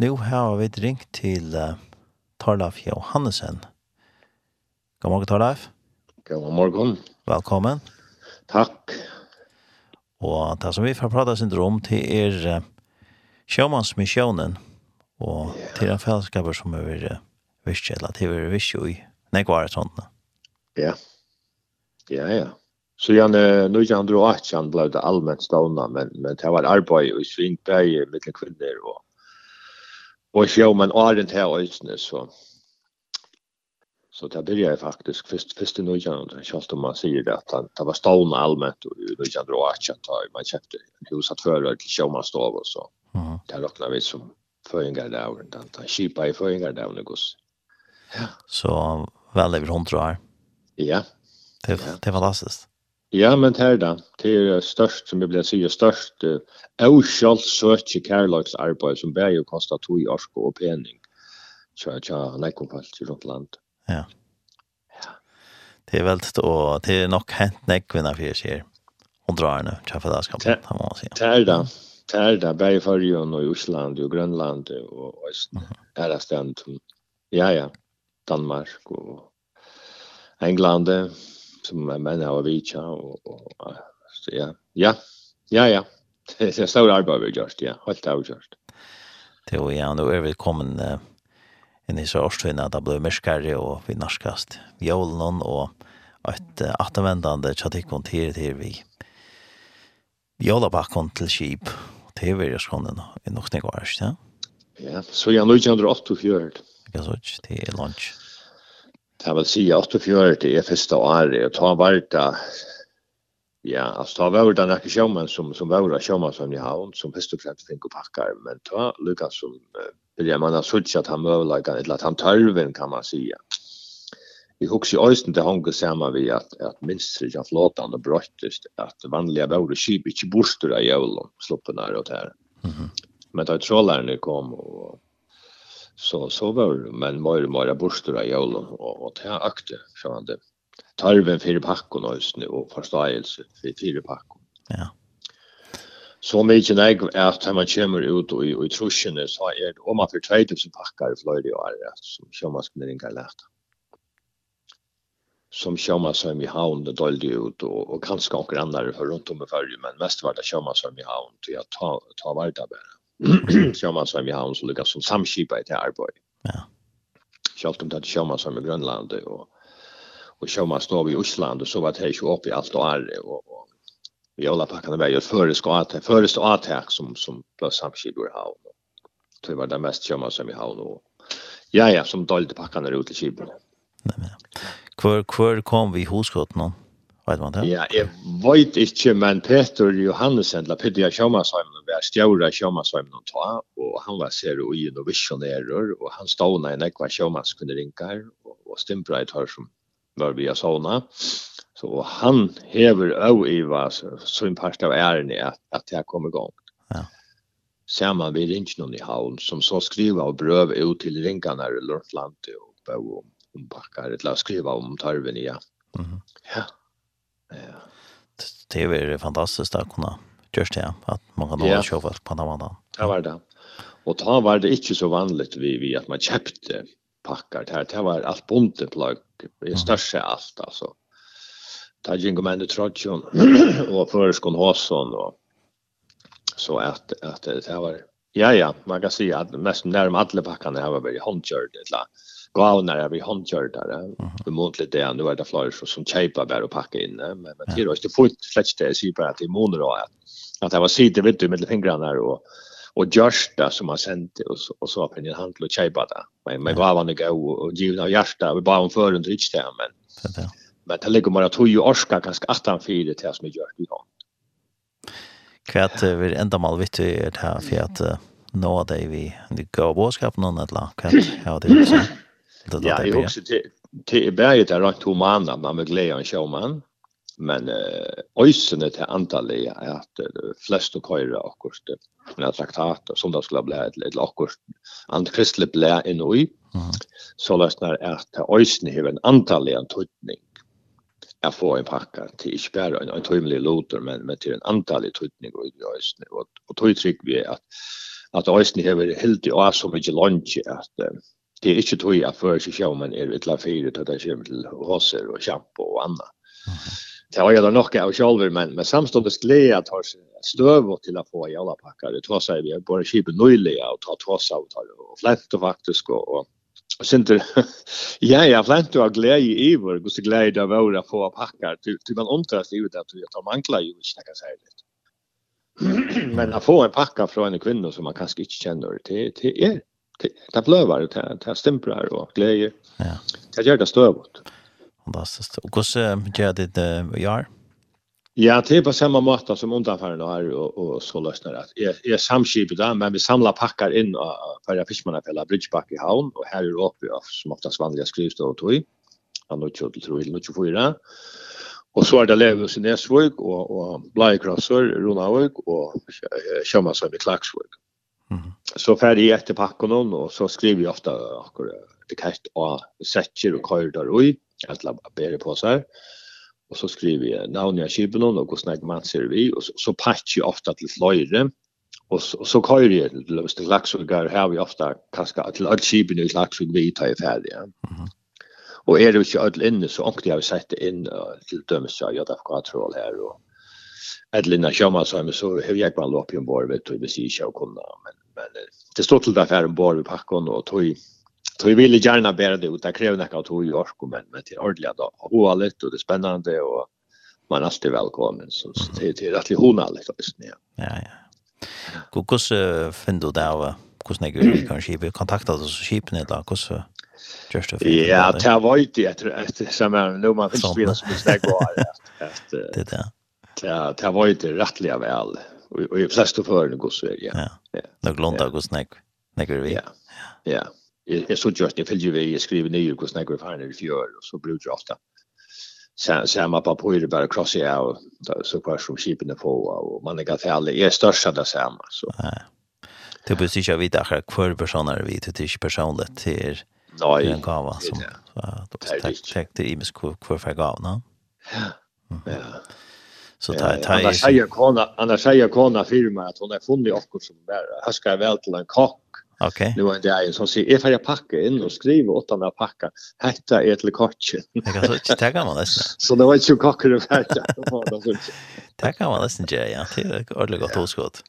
Nu har vi ringt til uh, Torlaf Johannesen. God morgen, Torlaf. God morgen. Velkommen. Takk. Og det som vi får prata sin syndrom til er uh, sjåmannsmissionen og til en fellesskaper som er uh, visst, eller til er visst jo i nekvar et sånt. Ja, ja, ja. Så igjen, nå ikke andre og ikke han ble det allmenn stående, men, men det var arbeid i svingberg mellom kvinner og, og sjåmann og er den her øyne, så... Så det började faktiskt först först i jag Kjallt om man säger det att han, det var stående allmänt och i Nordjylland och att man köpte hus att förra till Tjåmanstav och så. Mm. Det räknar vi som föringar där och den Han kipar i föringardagen i Guss. Ja. Så väl över hundra år. Ja. Det, ja. det är fantastiskt. Ja, men det här då. Det är störst, som jag vill säga, störst uh, avskjalt sötje kärlagsarbete som bär ju kostar tog i orsk och penning. Tja, tja, nej, i runt landet. Ja. Det er veldig, og det er nok hent nekvinna kvinnan för sig. Hon drar nu träffa där må man må det er där. bare i bär og i Osland Island Grønland og Østen, är där ständ. Ja ja. Danmark og England som män har vi og, och så ja. Ja. Ja ja. Det er stor arbeid vi har just ja. Helt där just. Det jo ja, då er vi kommen i disse årstvinna, det ble myrskare og vi norskast jålen og et atavendande tjatikkon til til vi jålabakkon til kip til vi er skonden i nok nek år, ja? Ja, så jeg nå ikke andre 84. Ikke så ikke, det er lunch. Det vil si 84 er første året, og ta var det Ja, alltså ta var det några sjömän som som var sjömän som i havn som först och främst tänker packar men ta Lucas som vill jag menar så att han var lika ett lat han tölven kan man säga. Vi hooks i östen där hon gesamma vi att att minst jag flotande bröttest att vanliga vore skip inte borstor i jorden sloppen där åt här. Mhm. Men då trollaren kom och så så var men mer det bara borstor i jorden och och det akte så han det tarven för packen alltså og förståelse för för packen. Ja. Så mykje nej att när man kommer ut og i i trusjene, så er det om man för 2000 pakkar flöjde i år som kör man skulle ringa. Som kör i havn det dolde ut og, og kanskje också andre for rundt om i färg men mest var det kör i havn til jeg ta ta varda där bara. i havn så lyckas som samskipa i det arbeid. Ja. Självt om det kör man i Grönland og och showmanstov i Osland och så var det ikke opp i allt och all och vi alla packade med just före skat före skat som som plus i havn. Det var det mest showman som vi havn, då. Ja ja, som dolde packade ut i skibben. Nej men. Kvar kvar kom vi hoskott någon. Vet man det? Ja, jeg vet inte, men Peter Johannesen, la Peter Sjömansheimen, var stjåra Sjömansheimen och ta, och han var ser og i en visionerer, och han stod när en ekva Sjömans kunde og här, och, och stämpra som var vi såna. Så han hever av i vas så en part av ären är at att jag kommer igång. Ja. Samma vid noen i havn som så skriva och bröv ut till ringarna i Lundland och på om backar ett la skriva om tarven ja. Mhm. Ja. Ja. Det är fantastiskt att kunna gjøre det, att man kan ha köpa på den här Det var det. Och ta var det inte så vanligt vi, vi att man köpte pakkar det här. Det var allt bonte plagg. Det största allt alltså. Ta jingo men det trotjon och förskon Hasson och så att att det var ja ja man kan säga att nästan närmare alla packarna har varit handgjord eller gavnar har varit handgjordare. Förmodligen det nu är det flyger som, som chipar bara och packa in men men det är ju inte fullt fläkt det är ju bara att i månader att att det var sitter vet du med fingrarna och och Gjørsta som har sänt och så och så har en handel och chejba det. Men men vad var det og och givna hjärta vi bara om förrund rich där men. Men det ligger bare tog ju orska ganska attan för det här som er gjort i dag. Kvärt vi ända mal vitt det här för att nå dig vi det går boskap någon att la kan ja det vi så. Ja, jag också till till berget där rakt måneder, man med glädje en showman men eh öjsen till antalet är att flest och köra och med men traktat som då skulle bli ett litet och kost antikristligt blä i. Nu så lösnar att öjsen har en antalet en tutning jag får en packa till spärr en en tumlig loter men med till en antalet tutning och öjsen och och tog trick vi att att öjsen har helt i år som mycket lunch att det är inte tog jag för sig själv men är ett la fyra till det kommer till hoser och shampoo och annat Det har jag då nog av själva men men samståndes glädje att ha stöv till att få jävla packar. Det tror sig vi har både skip nöjliga och ta tross av och flätt och faktiskt och och synter ja ja flätt och glädje i vår går så glädje av våra få packar till man ontras ut att vi tar mankla ju inte kan säga det. Men att få en packa från en kvinna som man kanske inte känner till till er. Det blövar, det stämplar och glädje. Ja. Det gör det stövigt. Fantastiskt. Och hur gör det det gör? Ja, det är på samma måte som undanfärden har och, och så lösnar det. Jag, jag samskipar det, men vi samlar packar in för att fiskmannafälla Bridgeback i havn och här är uppe av som oftast vanliga skrivstå och tog. Han har inte till tror jag, fyra. Och så är det Levus i Nesvøk och, och Blajkrasser, Ronavøk och Kjømmasøm i Klaksvøk. Mm. Så färdig jag till packen och så skriver jag ofta akkurat det kast och sätter och kör där i alla bättre på så här. Och så skriver jag namn jag skipen och går snack man ser vi och så, så patch jag ofta till flöjre. Och så, så kör jag till löst till lax och här vi ofta kaska till att skipen i lax vi tar färdiga. Mm. Och är det ju öll inne så ankte jag sett in till dömes så jag där kvar troll här och Edlina Sjöman men så hur jag bara lopp i en borg vet du precis jag kunna, men men det står till därför en bar i packen och tog tog ville gärna bära det ut. Det kräver näka att tog i ork men men till ordliga då. Hoa lite och det är spännande och man är alltid välkommen så det det är att hona lite ja. Ja ja. Kokos finner du där hvordan jeg vi kan vi kontakta oss så skipen eller hvordan gjørs det? Ja, det har vært det, jeg tror, etter som är nu man finnes spiller som ikke det går. Det er det. Det har vært det rättliga väl. Och i flesta av förhållande går så är ja. Ja, nog långt av går snäck. Näck vi. Ja, ja. Jag så just det, jag vi, jag skriver ner går snäck och fan är det fjör och så blir det ofta. Samma på på bara krossa jag och så kvar som skipen på och man är ganska alla är största där samma så. Det blir sig jag vet att kvar personer vi till till personligt till Nej, en gåva som så då tack tack det i mig kvar för gåvan. Ja. Ja. Så ta ta Anna säger kona Anna säger kona firma att hon har funnit också som där Här haskar väl till en kock. Okej. Nu är det en som säger ifall jag packar in och skriver åt honom att packa. Hetta är till kocken. Jag kan så inte ta kan man nästan. Så det var ju kocken det här. Det kan man nästan göra ja. Det är ordentligt gott oskott.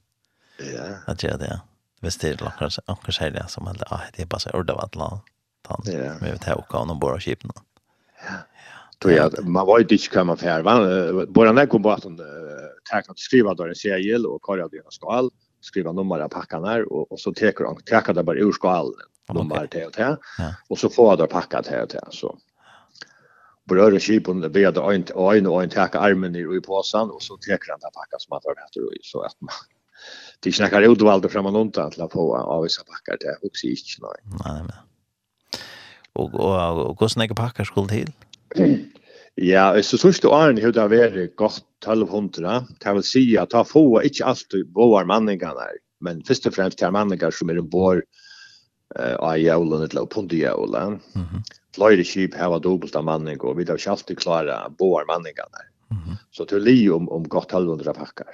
Ja. Att göra det. Visst det låter också säga som att det är bara så ordentligt att ta. Ja. Men vi tar också någon bara skipna. Ja. Ja. Tror jag man var ju ditch kan man för va bara när kom bara tack att skriva då en seriel och karja det skal skriva nummer av packarna och, och så tar han tar det bara ur skal nummer till och till och så får det packat här till så. Berör skipen det blir det inte en och en teker armen i påsen och så tar han det packat som att det är så att man det snackar utvalde fram och undan till att få av vissa packar det också inte nej nej men och och och kostnader packar skulle till Ja, så sørste åren har det vært godt 1200. Det vil si at det få ikke alltid våre manningene her, men først og fremst det er manninger som er ombord uh, av jævlen eller punkt i jævlen. Mm -hmm. Fløyre kjip har dobbelt av manning, og vi har ikke alltid klare våre manningene her. Mm -hmm. Så til li om, om godt 1200 pakker.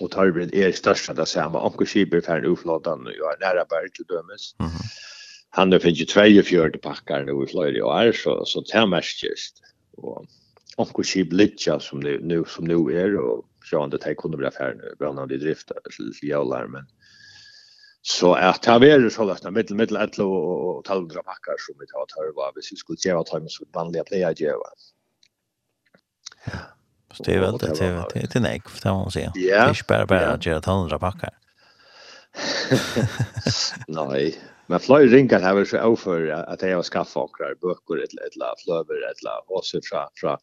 Og tarvren er størst av det samme. Anker kjip er ferdig uflåtene og er nære bare til dømes. Mm -hmm han har finnit 24 packar nu i flera år så så det mest just Og onkel Chip Litcha som det nu som nu er, og så han det kunde bli affär nu bland i drift till jollar men så att det har är så lätt mitt mitt ett och taldra packar som vi tar tar hvis vi skulle ge att ha med så vanliga player ge va. Ja. Det är väl det det det är nej för det man säger. Det är bara bara att göra tandra packar. Nej. Men flöj rinkar här så över att jag har skaffa åkrar böcker eller ett la flöver ett la och så fra fra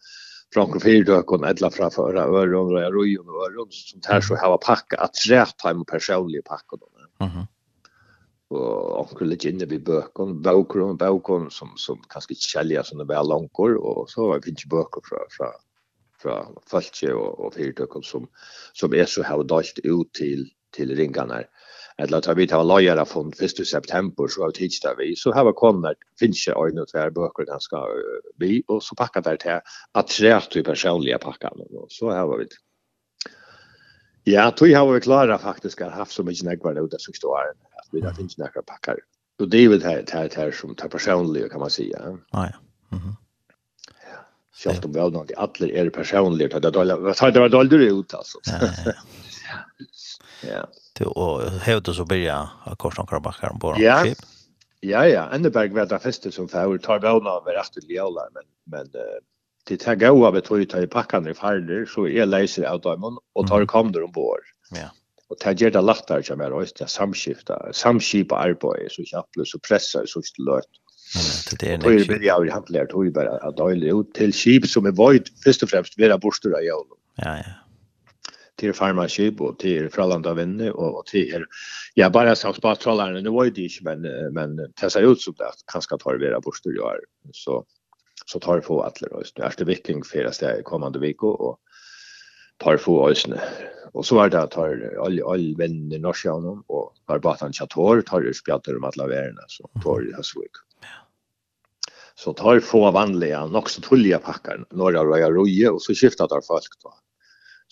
från fyrdökon ett la fra förra öron och rojon och öron som tar så har packa att rätt hem personliga packa då. Mhm. Och onkel ligger inne vid bökon, böcker och bökon som som kanske kälja som det väl långkor och så har vi inte böcker fra fra fra falske och och fyrdökon som som är så här dalt ut till till ringarna eller tar vi ta lojala från 1 september så har vi tidsdag vi så har vi kommit finns ju en och tvär böcker den ska vi och så packar där till att tre typ personliga packar och så har vi Ja, tog har vi klara faktiskt har haft så mycket nägvar ut så står det att vi där finns några packar. Och det är väl här här här som tar personliga kan man säga. Ja, ja. Mhm. Självt om väl någon alla är personliga det det var dåligt ut alltså. Ja. Ja till och hevde så börja Korsan backar på ja. skip. Ja ja, Enneberg var det första som får tar gåna över efter Leola men men det tar gå av ett ruta i packan i faller så är leiser av dem och tar kom där ombord. Ja. Och gjør det lättare som er just det samskifta, samskipa arbeid, så jag så pressar så stillt. Ja, det är det. Och det är ju handlar det ju bara att ut till skip som är void först och främst vera bostur av Ja ja till farmaskip och till Frölunda vänner och till ja bara som bara trollarna nu var ju det men men testa ut så at kanske tar vera det bort du gör så så tar få alla då just efter viking för det kommande vecka och tar få ösne och så var det tar all all vänner norska och tar batan chator tar spjatter om alla värna så tar det så så tar få vanliga också tulliga packar några röja roje och så skiftar där folk då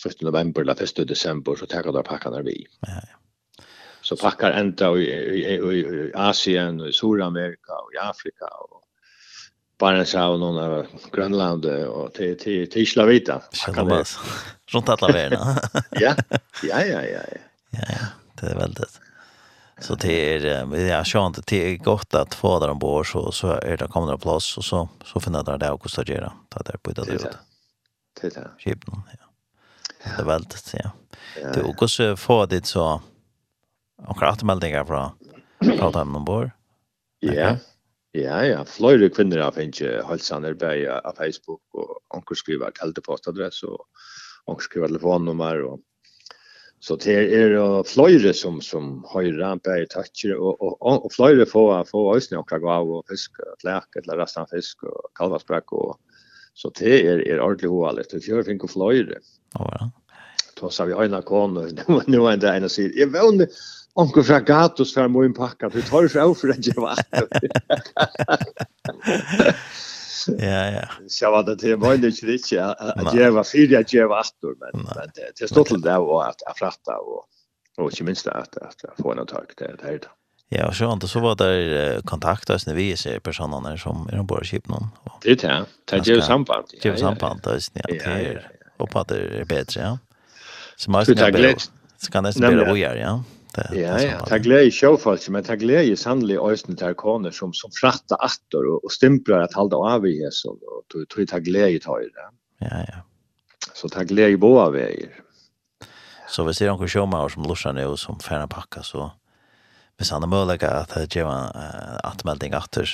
1. november eller 1. december så tar de pakkarna vi. Ja, ja. Så packar ända i, i, i, i Asien och i Sydamerika och i Afrika och Barentshav och någon av Grönland och till, till, till Slavita. Islavita. Runt alla vägarna. ja, ja, ja, ja. Ja, ja, ja, det är väldigt. Så det är jag kör inte är gott att få där ombord så så är det kommer det plats och så så finner där det också att göra. Ta där på det där. Det är det. Skipen, ja. Det är väldigt, ja. Du, och hur får ditt så och återmeldingar från från dem ombord? Ja, ja, ja. Flöjde kvinner har finnet ju hälsaner av Facebook och onkel skriver teltepostadress och onkel skriver telefonnummer och Så det er fløyre som, som høyre, bare tøtjer, og, og, og, og fløyre får, får øsne og gav og fisk, flæk, eller resten av fisk, og kalvasprekk, og, Så det er, er ordentlig hoalet. Det gjør gör finko flöjre. Ja. Då sa vi ena kon och nu er det ena sidan. Jag var Onkel fra Gatos fra Moin pakka, du tar fra for en jeva. Ja, ja. Så var det det var inte riktigt att jeva fyra jeva attor, men det det stod till det var att fratta och och inte minst att att få en tag där det. Ja, och sånt så var det kontaktas när vi ser personerna som är de bara skip någon. Det är det. Det är ju samband. Det är samband där ja, det. Och på det är bättre, ja. Så man ska bli så kan det bli vad gör, ja. Ja, ja. Ta glädje i showfallet, men ta glädje i sannlig östen koner som, som fratta attor och, och stämplar att halda av i Jesus. Och tog, tog ta glädje tar i det. Ja, ja. Så ta glädje i båda väger. Så vi ser omkring showmauer som lursar nu och som färna packa så hvis han er mulig at det gjør en uh, atmelding atter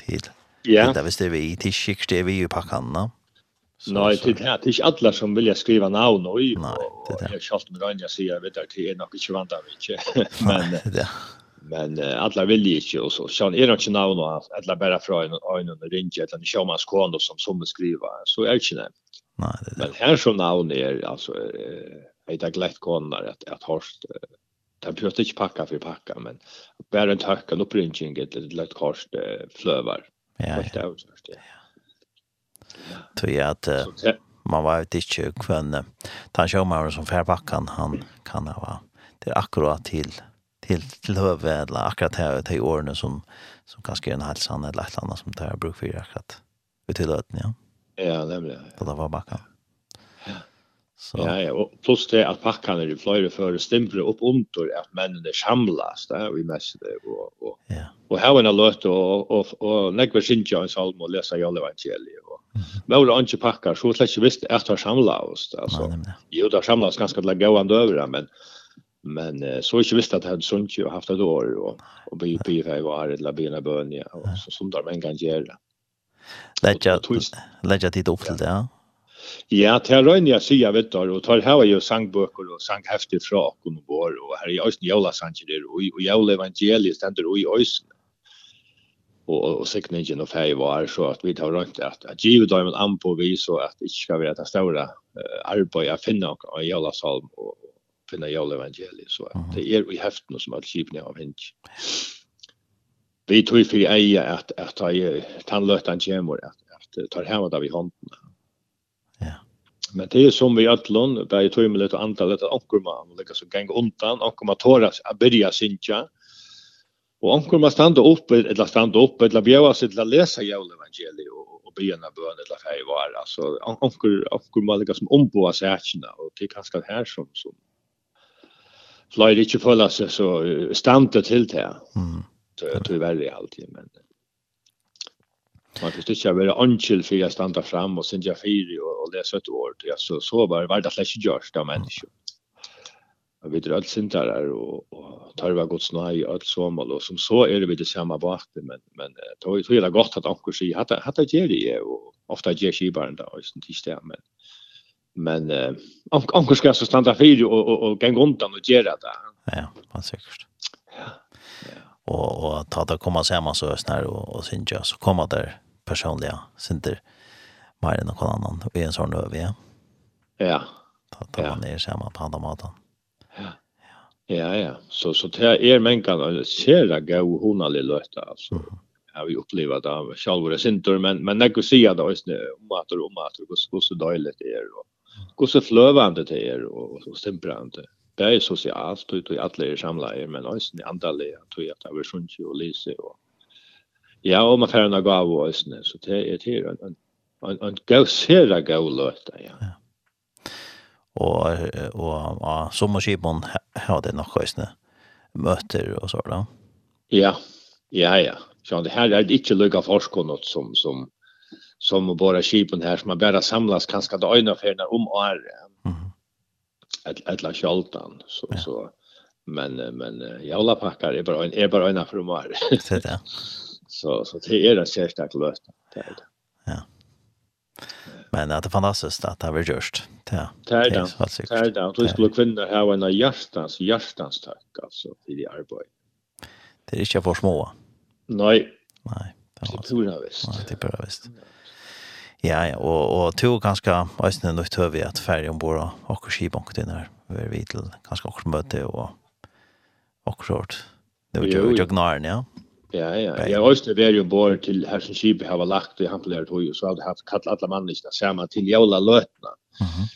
til. Ja. Det er hvis det er vi, til skikker det er vi i pakkene. Nei, det er ikke alle som vilja skriva navn og i, Nei, og jeg kjalt med Ranja sier, vet jeg, det er nok ikke vant av ikke, men, ja. men alle vilja ikke, og så sånn, er det ikke navn og alle bare fra en øyne og ringe, eller en sjåmanns kone som som skriva, så er det ikke nevnt. Nei, det er det. Men her som navn er, altså, er det glett kone at, at Horst, uh, det behövs inte packa för packa men bara en tacka och printing ett lätt kors flövar. Ja. Ja. Tror jag att man var ju i kön. Tan showman som färbackan han kan ha det är akkurat till till till hövedla akkurat här till åren som som kanske är en halsan eller ett annat som tar bruk för akkurat. Ut till öden, ja. Ja, nämligen. Det var backan. Ja. Så. Ja, ja, og pluss det at pakkene i fløyre før stimper opp under at mennene samlas, det er vi mest det, og, og, ja. og her var er løt, og, og, og nekve sinja en salm og lesa jolle evangeliet, og mm. med ikke pakkar, så slett ikke visst at det samlas oss, altså, ja, jo, det samlas ganske til å gå an døvere, men, men så ikke visst at det hadde sunt jo haft et år, og, og by, by, by, var et labina bønja, og så som de en gang gjør det. Lætja tid opp til det, ja. Ja, til røyne jeg sier vet du, og tar her jo sangbøker og sanghefter fra akkurat vår, og her er også øyne jævla der, og jævla evangeliet stender og i øysen. Og, og og sikningen og fei var så at vi tar rundt at, at givet dem en an vi så at det ikke skal være det større uh, arbeid å finne av jævla salm og finne jævla evangeliet. Så at det er i heften som alle skipene av hent. Vi tror for jeg at, at, at tannløtene kommer, at, at tar hjemme da vi hånden. Men det är som vi allon, där är tog och antalet att onkur man lyckas så gänga undan, onkur man tåra att börja synka. Och onkur man stanna upp, eller stanna upp, eller bjöva sig till att läsa jävla evangeliet och, och bena bön eller färg vara. Så onkur, onkur man lyckas som omboa särkina och det är ganska här som, som Flöjt inte följa sig så standa till det. Mm. Så jag tror väldigt alltid, men... Man kan ikke være ankel for jeg standa fram og synge fire og, og lese et ord. Ja, så, så var, var det slett gjørst av mennesker. Og vi drar sindar her og, og tar vi godt snøy og alt sommer. Og som så er det vi det samme bak det, men, men då er det godt at anker sier, hatt det gjør det, og ofte gjør kibaren da, og sånn til sted. men men eh, anker skal så standa fire og, og, og geng undan og gjøre det. Ja, man sikkert. Ja. ja. Og, og ta det komma samman så ösnar och, och synja så kommer där personliga synder mer än någon annan i en sån över ja. Ja. Ta ta ja. ner samma på andra maten. Ja. Ja ja, så så det är men kan ser det gå hona lilla alltså. Mm. har vi upplever det av själva synder men men jag kan säga det just nu om att om att det går så dåligt det är och går så flövande det är och så stämprande. Det är socialt och i alla samlar men också i andra läger tror jag att det är sunt och lyse och Ja, og man får en gav og æsne, så det er det en, en, en, en gav sera gav løta, ja. ja. Og, og, og sommerskibon har det nok æsne møter og så da. Ja, ja, ja. Så det her er det ikke lykka forskonot som, som, som bara skibon her, som man bara samlas kanskje da øynaferna om året. Mm -hmm. Et, la kjoltan, så, ja. så men men jævla packar er bara en er bara en för mig. Så där så så det är en särskild lösning det är det. Ja. Men det är fantastiskt att det har gjort. Ja. Det är det. Det är det. Du skulle kvinnor ha en hjärtans hjärtans tack alltså i det arbete. Det är inte för små. Nej. Nej. Det tror jag visst. Nej, det tror jag visst. Ja, ja, og, og to ganske øyne nok tøv vi at ferdig ombord og akkur skibank til her, vi er vidt til ganske akkur møte og akkur sort. Det var jo jo gnaren, ja. Ja, ja. Jeg har også vært jo där til her som Hersenskip har lagt i Hampler tog så hade haft kallat alla människorna samma till Jola Lötna. Mhm.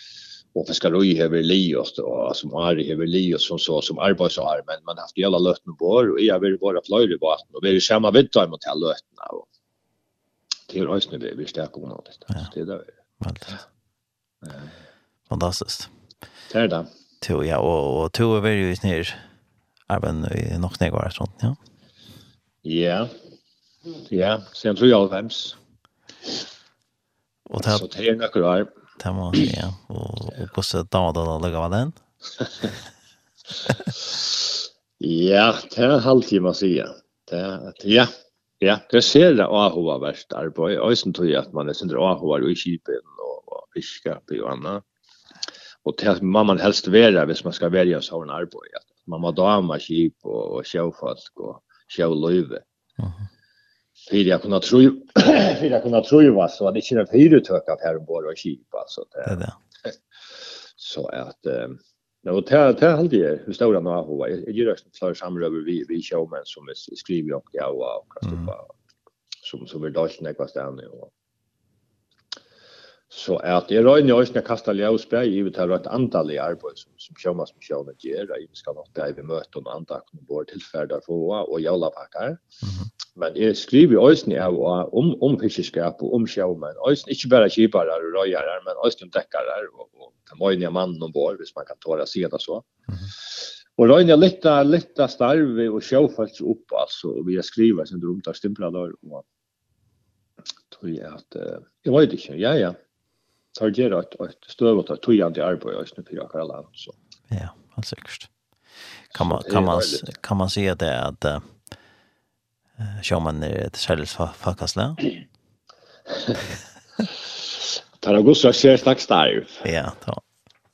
Och Fiskaroj hever Lios og som Ari över Lios som så som arbeidsar, men man har haft Jola Lötna bor och jag vill bara flöjde vatten och vi är samma vitt där mot Jola Lötna och till rösten vi vi stärker om något. Det er där. Veldig. Fantastisk. Det er det. Ja, og och tog över ju ner. Även i nok nedgård sånt, ja. Ja. Ja, sen tror jag vems. Och det så det är några år. Det var ja, och och på så då då lägga vad den. Ja, det en halvtid man säger. Det ja. Ja, det ser det av hur värst arbete. Och sen tror jag att man är sen av hur i kipen och fiska på annat. Och det man man helst vara, hvis man ska välja så en arbete. Man må dama kip och sjöfolk och sjå løyve. Fyrir jeg kunne tro, fyrir jeg kunne tro, så var det ikke noen hyretøk av her og kip, altså. Det det er det. Så at, Ja, och det det hade ju hur stora några hova. Jag gör också klar samröver vi vi showmen som vi skriver om det och och som som vi dalsen är kvar där nu och Så at jeg røyner jo ikke kasta på, jeg vil ta røynt andal i arbeid som, som sjømas med sjøvne gjør, jeg skal nok det vi møter om andakene vår tilferder for og jævlapakker. Men jeg skriver jo også av om, om fiskeskap og om sjøvmen, også ikke bare kjipere og røyere, men også øyne dekkere og, og den øyne mannen om vår, hvis man kan tåre å si det så. Og røyne litt litt av starve og sjøvfølse opp, altså, og vi har skrivet sin drømte av stimpler der, og tror jeg at, jeg vet ikke, ja, ja, tar gjør et, et støv og tar togende arbeid og snu fyra Pyra land. Så. Ja, helt sikkert. Kan man, kan, man, kan man si at det er at uh, sjåmann er et særlig fakkasle? Tar august har skjer slags starv. Ja, ta.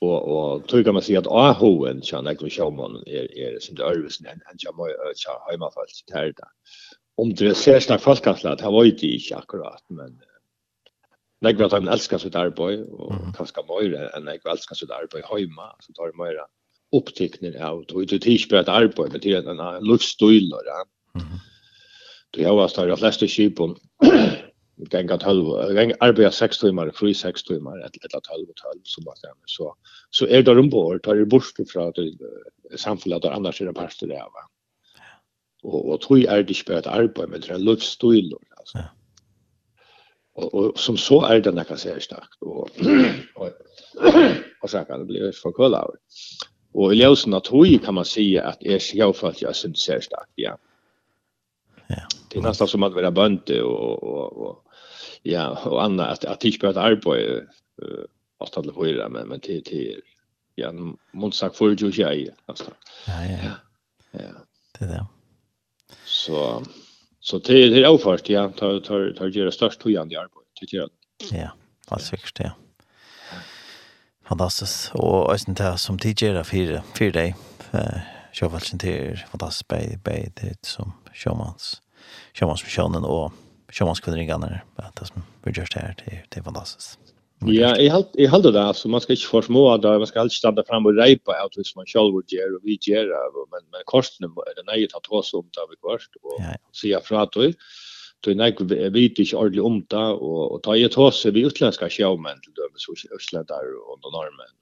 Og, og tog kan man si at AHO-en kjenner jeg sjåmannen, er, er som det ørvesen enn han kjenner hjemmefalls til det. Om det er særlig folk, det har vært ikke akkurat, men uh, Jag vet att han älskar sitt arbeid, och mm. kanske mer än jag älskar sitt arbeid hemma så tar det mer uppteckningar av och det er ikke bare et arbeid, men det er en luftstøyler, ja. Mm. Du har varit de flesta skipen gänga 12 gänga arbeta 6 timer, fri 6 timmar ett eller 12 och 12 så bara så så är det ombord tar det bort ifrån det samfunnet, der annars er det parter där va. Och och tror är det ikke bare et arbeid, men det er en luftstøyler, alltså. Ja. Och, som så er det nekka kasserar starkt och og så kan det bli for kolla av. Och i ljusen av tog kan man säga att är jag för att jag starkt ja. Ja. Det er nesten som att vara bönte och och och ja och annat att att inte bara arbete uh, hålla på det men men till til ja monsak för ju jag alltså. Ja ja. Ja. Det där. Så Så det det er oförst ja tar tar tar göra störst tojan i arbete tycker jag. Ja, alltså säkert ja. Fantastiskt och ösen där som tidigare för för dig. Jag vill inte till fantastiskt bei bei det som showmans. Showmans personen och showmans kvinnor. Det som vi just här det det är fantastiskt. Ja, jag halt jeg halt det alltså man ska inte forsmå det, man ska alltid stanna fram och repa ut hur man selv gjør, og och vi gör men men kostene är det nøye tatt oss om det vi kvart och se fra det, du er nej vet ikke ordentlig om det och og ta ett hus vi utländska sjåmenn till dömes så östländare och de norrmän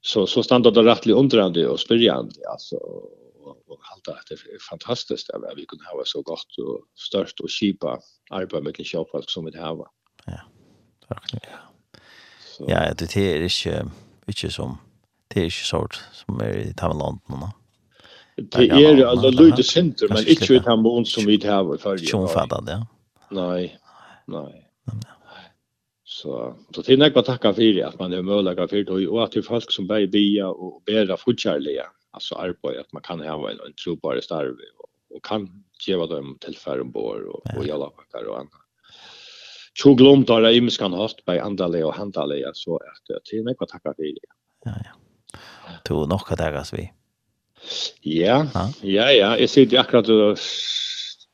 så så stannar det rettelig undrande och spirjande alltså och allt det är fantastiskt att vi kunde ha så gott och størst och kipa arbeid med självfallet som vi det har. Ja. Så. Ja, det är inte inte som det är inte sort som är i Taiwan nu. Det är ju alltså lite center men inte ut han bon som vi har i förr. Som fattar det. Nej. Nej. Så så till nästa tacka för det att man är möjliga för det och att det folk som bär bia och bära fortkärliga alltså arbete att man kan ha en, en tro på det starve och, kan ge vad de tillfären bor och, och jalla packar och annat så glömt har det ju miskan haft på andra och handla så att det är något att tacka för. Ja ja. Då nog att det vi. Ja. Ja ja, jag ser det akkurat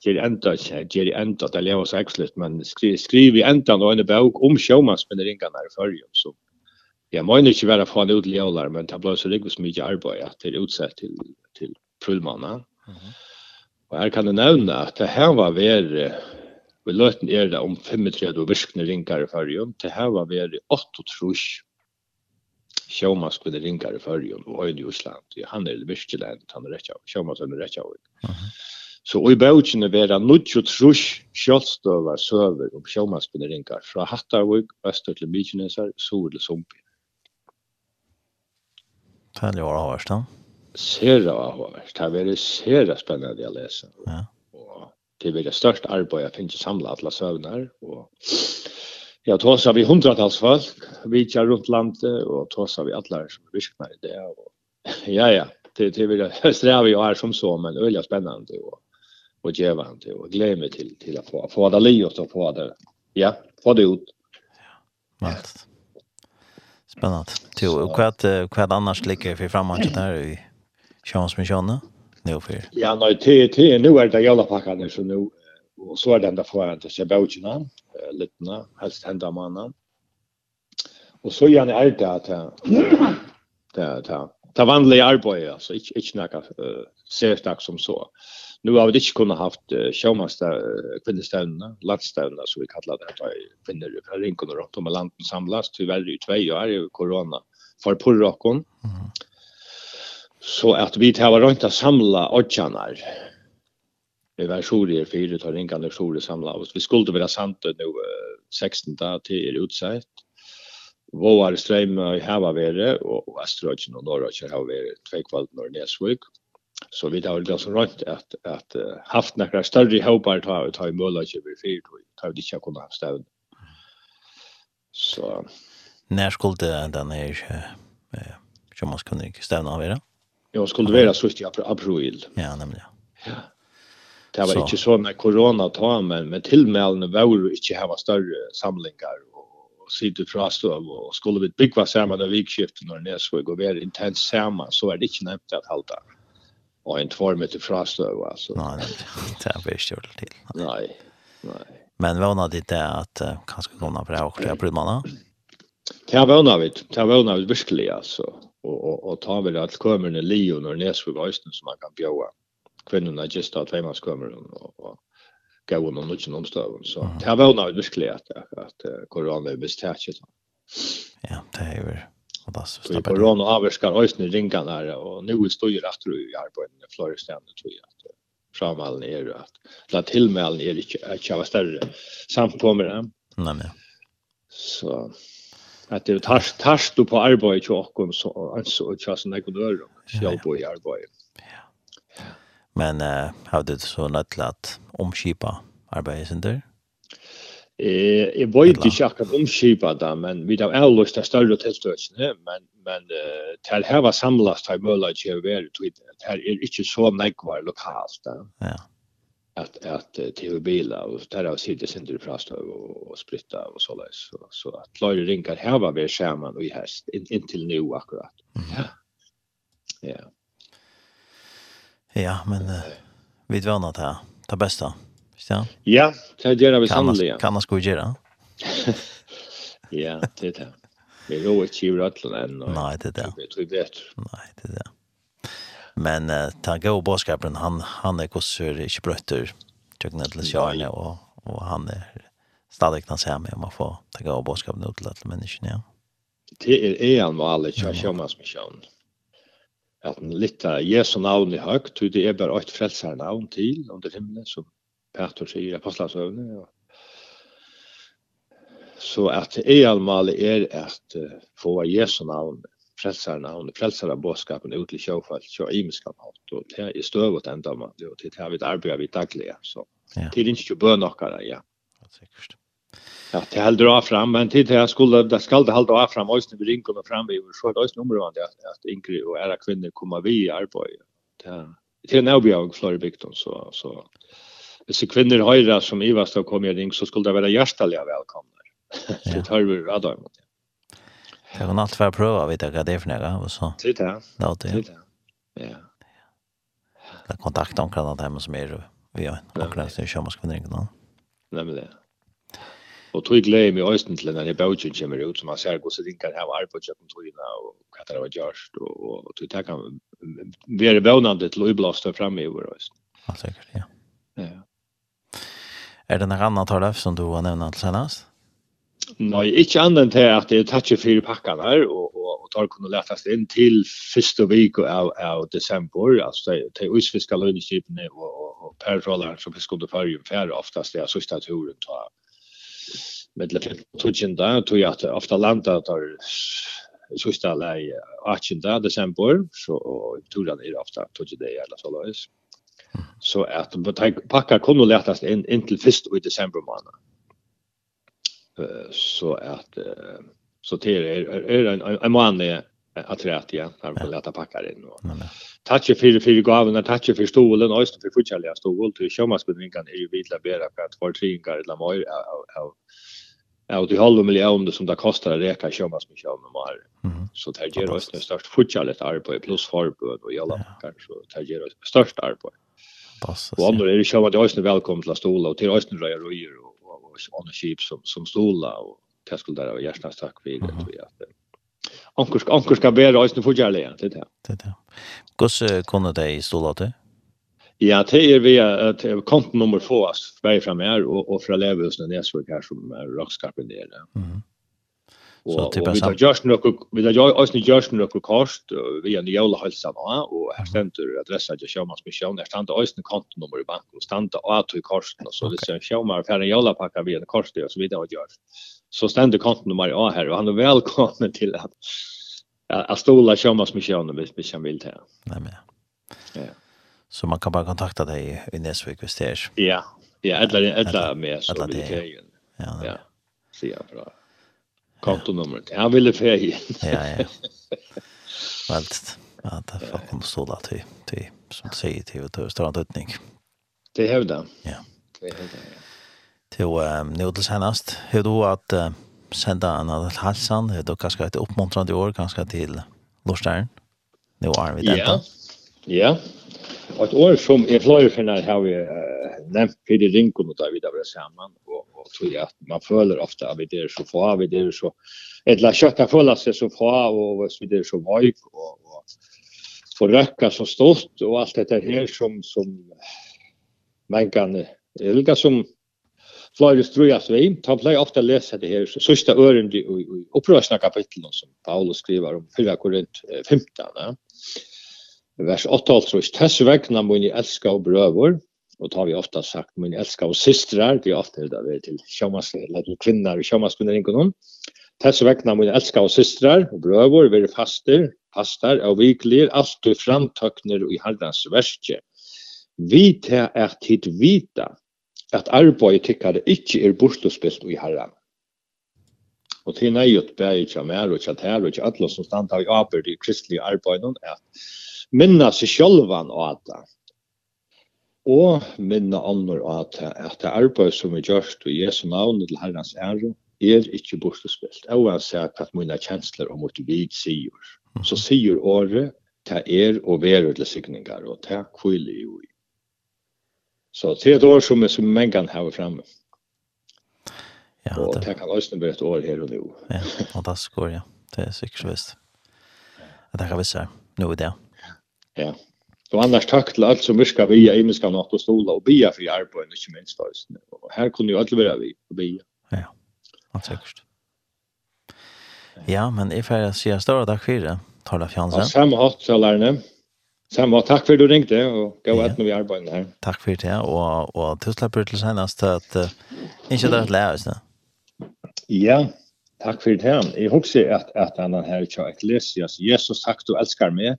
til enda, til enda, det lever seg ekslitt, men skri skriv i enda og en bok om sjåmannsbinderingarna i førjen, så jeg mener ikke være fra en utljøler, men det ble så riktig så mye arbeid at det er utsett til, til prulmannen. Mm -hmm. Og her kan jeg nevne at det her var ved Vi løten er det om 35 virkne ringar i fyrjun, Det her var veri 8 trus sjåmask vil ringar i fyrjun og øyne i Osland. Han er virkelig enn, han er rett av. sjåmask er rettjavik. Uh -huh. Så i bøkene vera nudjo trus sjålstøvar søver om sjåmask ringar fra Hattarvik, Øster til Mykinesar, Sol til Sumpi. Tællig var avhørst, da? Sera avhørst. Det har vært sera spennende å lese. Ja. Og det blir det størst arbeid jeg finner samla alle søvner, og ja, tås har vi hundratals folk, vi kjær rundt landet, og tås har vi alle som virkner i det, og ja, ja, det, det blir det strev jeg her som så, men øyelig spennende, og og och og gleder meg til, til å få få det livet och få det ja få det ut ja allt spännande till hva er vad annars ligger för framåt där i chans med nu för? Ja, nej, te te nu är det jävla packan så nu och så är den där föran till Sebauchina, litna, helst hända mannen. Och så gärna är det att det det det vanliga arbetet alltså inte inte några särskilt som så. Nu har vi inte kunnat haft uh, kvinnestävna, landstävna så vi kallar det att kvinnor från rinkorna runt om i landet samlas tyvärr i två år i corona för purrockon. Mm. Så att vi tar runt att samla åtjanar. Vi var sjorier fire, tar inga när sjorier samla oss. Vi skulle være sant nu 16 där till er utsett. Våar strøm i Havavere och Astrøtjen och Norrøtjen har vært två kvalt når Näsvik. Så vi har rundt rätt att att haft några större hoppar ta ta i möjlighet vi fyra ta vi ikke kunne ha stävn. Så när skulle den här eh som man kunde stävna av det? Ja, skulle vara sust i april. Ja, nämligen. Ja. Det var så. inte så när corona ta men med tillmälden var det inte här større större samlingar och sitte fra stov och skulle vi bygga samman av vikskiftet når det skulle gå vara intens samma så är det inte nevnt att halda Och en två meter från stov alltså. Nej, det er vi ikke gjort till. Nej. Nej. Men vad det inte att kanske kunna på det här och det blir man. Det var vana det virkelig, något verkligen alltså och och, och ta väl att kommer Leon och Nesvik Östen som man kan bjuda. Kvinnorna just att hemma kommer och, och gå under någon omstånd. Så mm. det har var nog virkelig att, att corona är bestäcket. Ja, det er är Og da Så stopper corona avskar ösnen ringa där och nu står ju rätt tror jag på en floristän tror jag att framhallen är att la tillmälen är inte att jag var större samkommer. Nei, nej. Så att det tar tar du på arbete ju också så alltså och jag såna kunde göra själv på arbete. Ja. Men eh har du så något lätt omskipa arbetet sen der? Eh jag vet inte jag omskipa där men vi har alldeles där större tillstötsne men men eh till här var samlas till möjlighet att göra det här är inte så mycket lokalt. Ja att att till bilar och där har sitter sen till frast och, och spritta och så där så så att Lloyd rinkar här var vi skärmen och i häst in, till nu akkurat. Ja. Ja. Ja, men uh, vi vet annat här. Ta bästa. Ja. Ja, det gör vi sannolikt. Kan man skulle göra. Ja, det är det. Vi låter ju rattla än. Nej, det är det. Det är bättre. Nej, det är det men uh, ta gå boskapen han han är kossur inte brötter tycker inte läs jag och och han är stadig kan säga mig om man får ta gå boskapen ut till alla människorna. Ja. Det är en vanlig chamas mission. Att en lite Jesu navn i högt, det är bara ett frälsarnavn till under himlen som Petrus säger i apostlasövnen. Ja. Så att det är allmäligt är att få Jesu navn frälsarna och frälsarna boskapen ut till sjöfall så i miskap och det är stövat ända man och det har vi arbetar vi dagligen så det är inte bör några ja Sikkert. Ja, det held dra fram, men tid til jeg skulle, det skal det held dra fram, også vi ringer kommer fram, vi så er det også nummervandig at, at yngre og ære kvinner kommer vi i arbeid. Det er nærmere flere bygden, så, så hvis kvinner høyre som i Vestad i ring, så skulle det være hjertelig velkomne. Det tar vi rad av, det. Det kan allt være prøve å vite hva det er for några og så. Tid Titta. Ja, det. Titta. Ja. Jag kontaktar om kan det hemma som er vi har en och läser ju måste kunna ringa någon. Nämligen det. Og tog glede meg i östen til när det bauchen kommer ut som man ser hvordan det kan ha arbete på tryna och katar vad görs och og tog det kan være är til å Lubblast fremme i vår öst. Ja sikkert, ja. Ja. Er det några andra tal som du har nämnt senast? Nei, ikke annet til at jeg tar ikke fire pakkene her, og, og, og tar kunne lettes inn til første vik av, av desember, altså til til utfiske lønneskipene og, og, og perrolleren som fisk under fargen færre oftast det er sørste turen ta medle 15 da, tog jeg at ofte landet tar sørste lei 18 desember, så turen er ofte tog det eller så løs. Så at pakkene kunne lettes inn inntil først i desember måned så att så till är är en en man är att rätt ja när man låta packa in och touch för för gåvorna touch för stolen och för futchaliga stol till kömasbedningen kan är ju vidla bättre för att få tre gånger eller mer av av och det halva miljoner som det kostar att räka kömas med kömas med här. Så det ger oss det störst fortsatt arbete plus förbud och jalla packar så det ger oss störst arbete. Och andra är det kömas det är välkomna till stolar och till ösnen röjer och och såna skip som som stola och det skulle där hjärtnas tack för det tror jag. ska ankor ska bära oss för gärle det där. Det där. Goss kunde det i stola det. Ja, det är vi att kontonummer får oss varje fram här och och från Levelsen Näsvik här som rockskarpen där. Mhm. Så typ så just nu vi har jag ösn just nu kost vi har nya alla hälsa och här ständer adressa till Sjömans mission där ständer ösn kontonummer i banken och ständer att i korsen och så det ser Sjömar för en jalla pakka vi en kors det och så vidare och gör. Så ständer kontonummer ja här och han är välkommen till att att stola Sjömans mission hvis vi kan vill det. Nej men. Ja. Så man kan bara kontakta dig i Näsvik visst Ja. Ja, eller eller med så vill det. Ja. Ja. Se jag bra kontonumret. Han ville färg. ja, ja. Väldigt. Ja, det får kunna stå där till, till som du säger till att större dödning. Det hävdar. Ja. Det hävdar, ja. Till um, nu till senast, hur då att uh, sända en annan halsan, hur då kanske ett uppmuntrande år, kanske till Lorstern. Nu är vi där. Ja, ja. Och ett år som är flöjfinnar har vi uh, nämnt Peter Rinkon och David vi där samman och tror att man följer ofta vid det så få vi det så ett la köka fulla sig så få och så det så vajk och och få så stort och allt det här som som man kan elga som Flyer strujas vi, ta play ofta läsa det här så sista ören i i upprörsna kapitlen som Paulus skriver om 4 Korint 15, va. Vers 8 alltså, "Tess vägna mun ni älska och bröver och tar vi ofta sagt min älskade och systrar det är ofta det där till tjommas eller till kvinnor och tjommas kvinnor ingår någon Tess vekna min elska og systrar og vi är faster, fastar og viklir alt du framtøkner i herrans verskje. Vi te er tid vita at arbeid tykkar ikkje er bortlospilt i herran. Og til neiut bæg ikkje mer og ikkje her og ikkje atlo som standa i apur i kristelige arbeid at minna seg sjolvan og at og minna annor at, at det arbeid som er gjørst og Jesu navn til Herrens ære er ikke bortespilt. Og han sier at mine kjensler og mot vid sier. Så sier året, til er og verur til signingar, og til kvile jo i. Så det er et år som, er som mengan har fremme. Ja. Og det kan også være et år her og nå. ja, fantastisk år, ja. Det er sikkert så visst. Det kan vi se, nå i det. Ja. Og annars takk til alt som virka via imenska menneska natt og stola og bia fri arbeid, ikke minst faktisk. Og her kunne jo alle være vi og bia. Ja, helt sikkert. Ja, men jeg får si større takk for det, Tarla Fjansen. Ja, samme hatt, kjallerne. Samme hatt, takk for du ringte, og gå ja. etter vi arbeider her. Takk for det, og, og til takk til senest, at uh, ikke det er et lærer, Ja, takk for det. Jeg husker at, at han her ikke har Ecclesias. Jesus, takk du elskar meg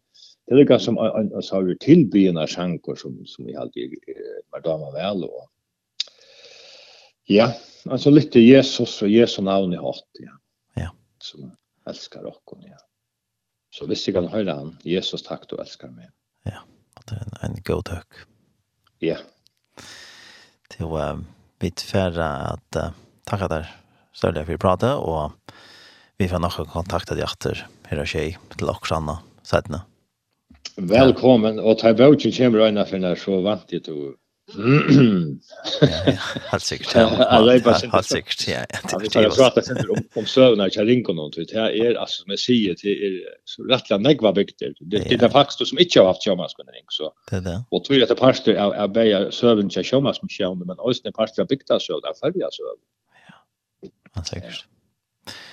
det er lika som en så har vi tillbyna sjanker som som vi alltid var damer väl och ja alltså lite Jesus och Jesu navn i hatt ja. Ja. Som älskar oss ja. Så visst jeg kan høre han Jesus tack du älskar mig ja att en en god tack ja. Til um, bit färra att uh, tacka der så for vi pratade och vi får nog kontakta dig efter hur det sker till Oksana sätt Velkommen, og ta vøkken kommer øyne for når så vant jeg til Helt sikkert, ja. Helt sikkert, ja. Vi tar prata sender om, om søvnene ikke har ringt noen, det er, altså, som jeg sier, det er så rettelig negva bygder. Det, det er faktisk som ikke har haft sjømannskunning, så. Det er det. Og tror at det parster av, av beier søvn til sjømannskunning, men også det parster av bygda søvn, av følge søvn. Ja, helt sikkert.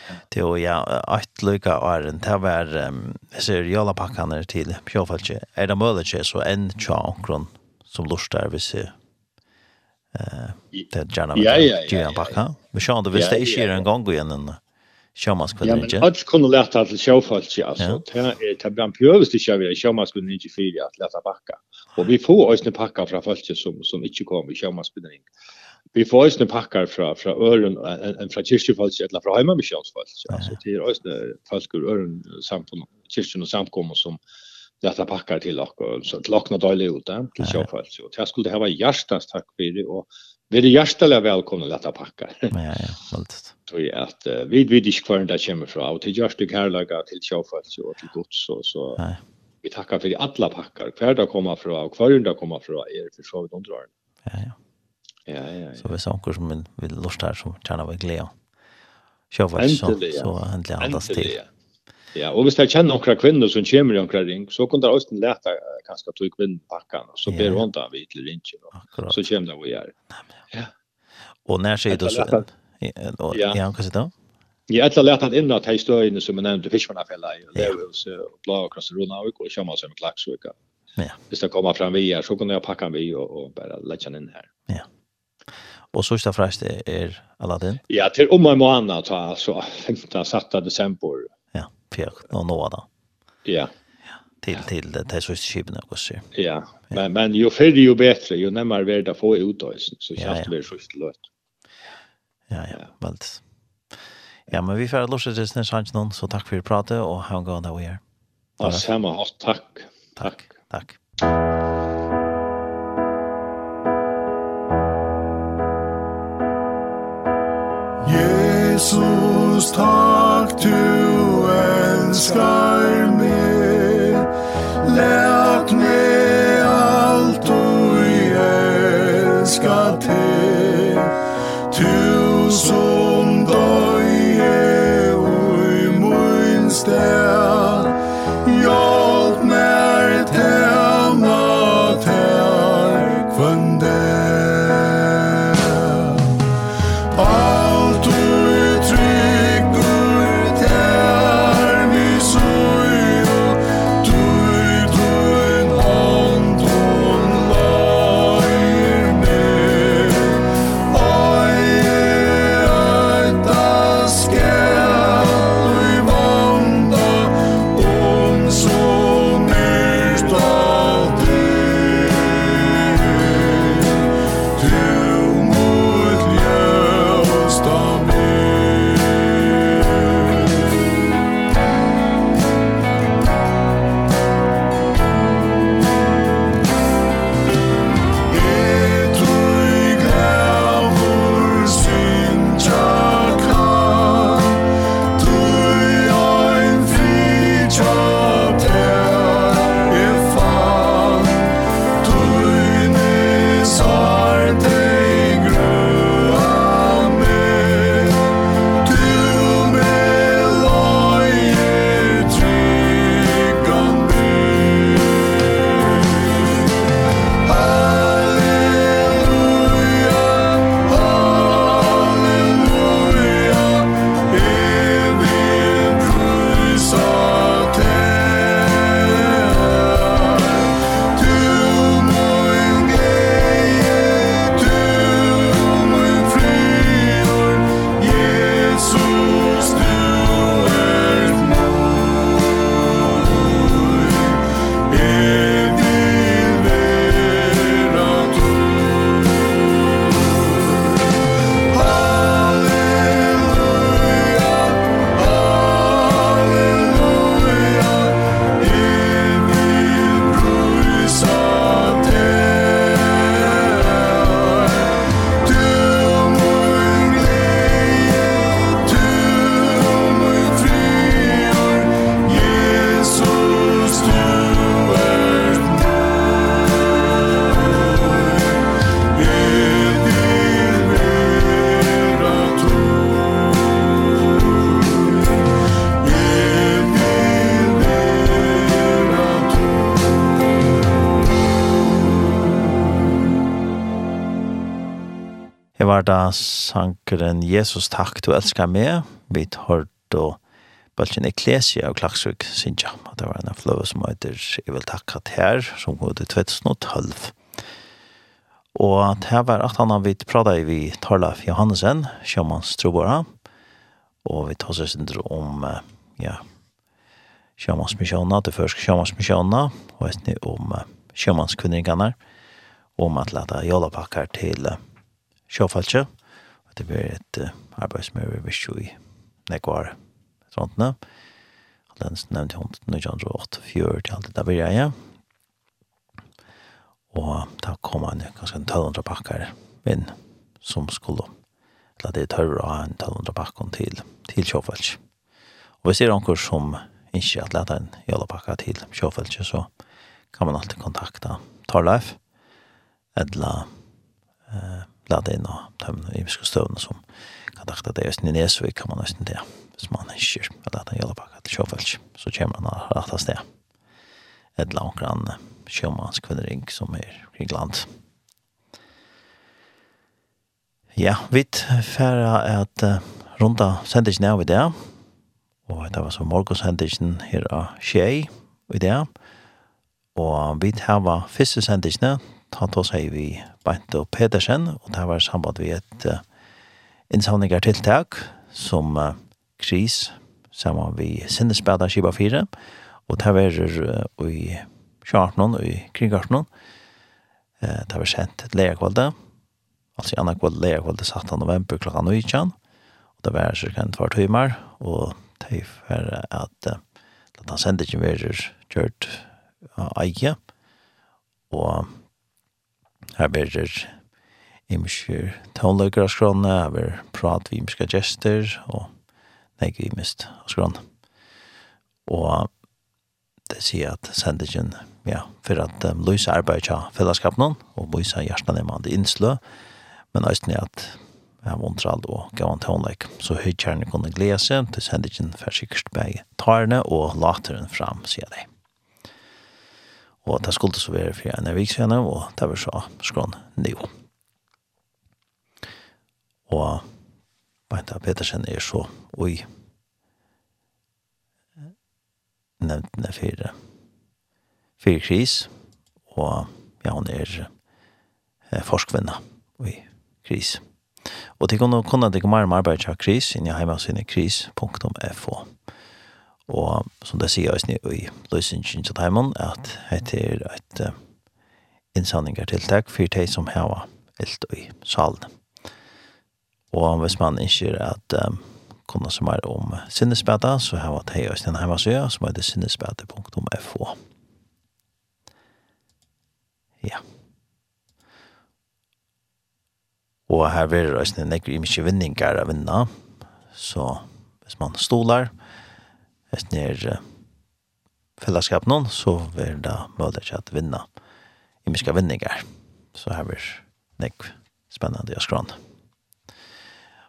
Det til ja, ett lykka åren, det var um, seriala pakkaner til Pjåfaldsje. Er det mulig ikke så enn tja omkron som lort der hvis jeg uh, det gjerne ja, gjøre en pakka? Men sjå, det visste ikke gjøre en gang igjen en sjåmanskvindrinje. Ja, men alt kunne lært til sjåfaldsje, altså. Det är bland pjövst er blant vi sjåvig inte fyra att lært backa. Och vi får også pakka från falsje som, som inte kommer i sjåmanskvindrinje vi får ju packar från från ölen en från kyrkofolk eller från hemmamissionsfolk alltså det är ju folk ur ölen samfund kyrkan och samkommer som detta packar till och så lockna dåligt ut där till kyrkofolk så det skulle ha varit hjärtans tack för det och vi är hjärtliga välkomna detta packar ja ja fantastiskt så är att vi vet dig kvar det kommer från och till just det här till kyrkofolk och till guds så så vi tackar för alla packar kvar där kommer från och kvar där kommer från är för så vidare ja ja. Ja, ja, ja. Så vi sa onkur som vil lust her som tjena var gleda. Sjåvar så, så endelig andas til. Ja, og hvis jeg kjenner noen kvinner som kommer i noen ring, så kan det også lete kanskje at du kvinner pakker, og så ber hun da vidt til ringen, og så kommer det vi jeg. Ja. Og når sier du så? Ja, ja, kan sitta. Ja, ett har lärt han in att hej stöjne som jag nämnde Fiskmannafälla i Lövhus och Blå och Krosterona och och Kjömmas som Klaxvika. Ja. Hvis det kommer fram vi här så kunde jag packa vi och, och bara lägga den in här. Ja. Og så frest är er Aladdin. Ja, till om en månad så alltså 15 satta december. Ja, fjøk, nå nå da. Ja. Till til det här sista skipen och så. Ja, men men ju färre ju bättre, ju närmare vi det få ut då så Ja, känns det så lätt. Ja, ja, veldig. Ja, men vi får lortet til sen chans någon så tack för pratet og ha en god dag och er. Ja, samma, tack. Tack. Tack. Jesus, takk du elskar meg. Lært meg alt du elskar til. Tu sankeren Jesus takk du elskar meg, vi tar då Balkin Eklesia og Klaksvik, Sinja. Og Det var en av fløve som heter Jeg vil takke til her, som går til 2012. Og det var at han har vidt pratet i vi Tarlaf Johannesen, sjåmans trobara, og vi tar seg sindre om, ja, Sjømanns misjona, det første Sjømanns misjona, og etni om Sjømanns kvinningarna, om at leta jolapakkar til sjåfaltje, at det blir et uh, arbeid som er ved sju i nekvar frontene. den nevnte hun til 1908, fjør til alt det der blir jeg. Og da kom han ganske en 1200 pakker inn som skulle la det tørre å ha en 1200 pakker til, til Kjofalsk. Og hvis det er noen som ikke har lett en jalapakke til Kjofalsk, så kan man alltid kontakta Torleif eller eh, det inn av de imiske støvnene som kontakta kan hvis det i Nesvik kan man nesten det. Hvis man ikke vil at han gjelder bak til Sjøfelsk, så kommer han rett av sted. Et langt grann sjømannskvinnering som er i land. Ja, vi færre at uh, runda sendingen av i det, og det var så morgensendingen her av Kjei i det, og vi har første sendingen han tog seg vi Beint og Pedersen, og det var samband vi et uh, innsamlingartiltak som uh, kris sammen vi sinnesbæda Kiba 4, og det var uh, i 2018 og i kring 18. Uh, det var sendt et leierkvalde, altså i andre kvalde leierkvalde 17. november klokka 19, og det var cirka en tvart timer, og det var at uh, at han sendte ikke mer kjørt av uh, eie, og Her blir det imiske toneløkker av skrone, her blir prat vi imiske gester, og nek vi mist av skrone. Og det sier at sendingen, ja, for at um, Luisa arbeider til fellesskapen, og Luisa hjertene med det innslø, men også er at jeg av ontrald og gav gavan tonleik. Så høytjerne kunne glede seg til sendingen for sikkert begge tarne og lateren frem, sier de. Og det skulle så være for en vik siden, og det var så skrån nio. Og Beinta Petersen er så ui nevntene fire fire kris, og ja, hun er forskvinna ui kris. Og til kunne kunne det gå mer om arbeid av kris, inn i heimasinne kris.fo. Og Og som det sier jeg i løsningen til Teimann, at dette er et uh, innsanningartiltak for de som har eld i salen. Og hvis man ikke er at um, kunne som er om sinnesbeta, så har jeg de også en hjemmesøye som heter sinnesbeta.fo. Ja. Og her vil det også nekker i mye vinninger å vinne, så hvis man stoler, så hvis det er fellesskap noen, så vil det mulig at vinne i mye vinninger. Så her blir det spennende å skrann.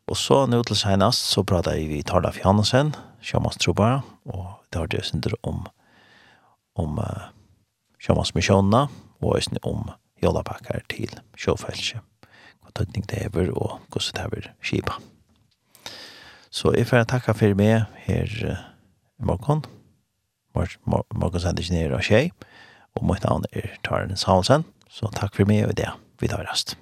Og så nå til senest så pratet vi i Tarda Fjannesen, Sjømans Trobar, og det har det synder om om uh, Sjømans Misjonene, og også om Jolabakker til Sjåfelskje. Hva tøtning det er, og hvordan det er skipa. Så jeg får takke for meg her morgon. Morgon sender ikke nere av tjej. Og mitt navn er Taren Salsen. Så takk for meg og det. Vi tar rast.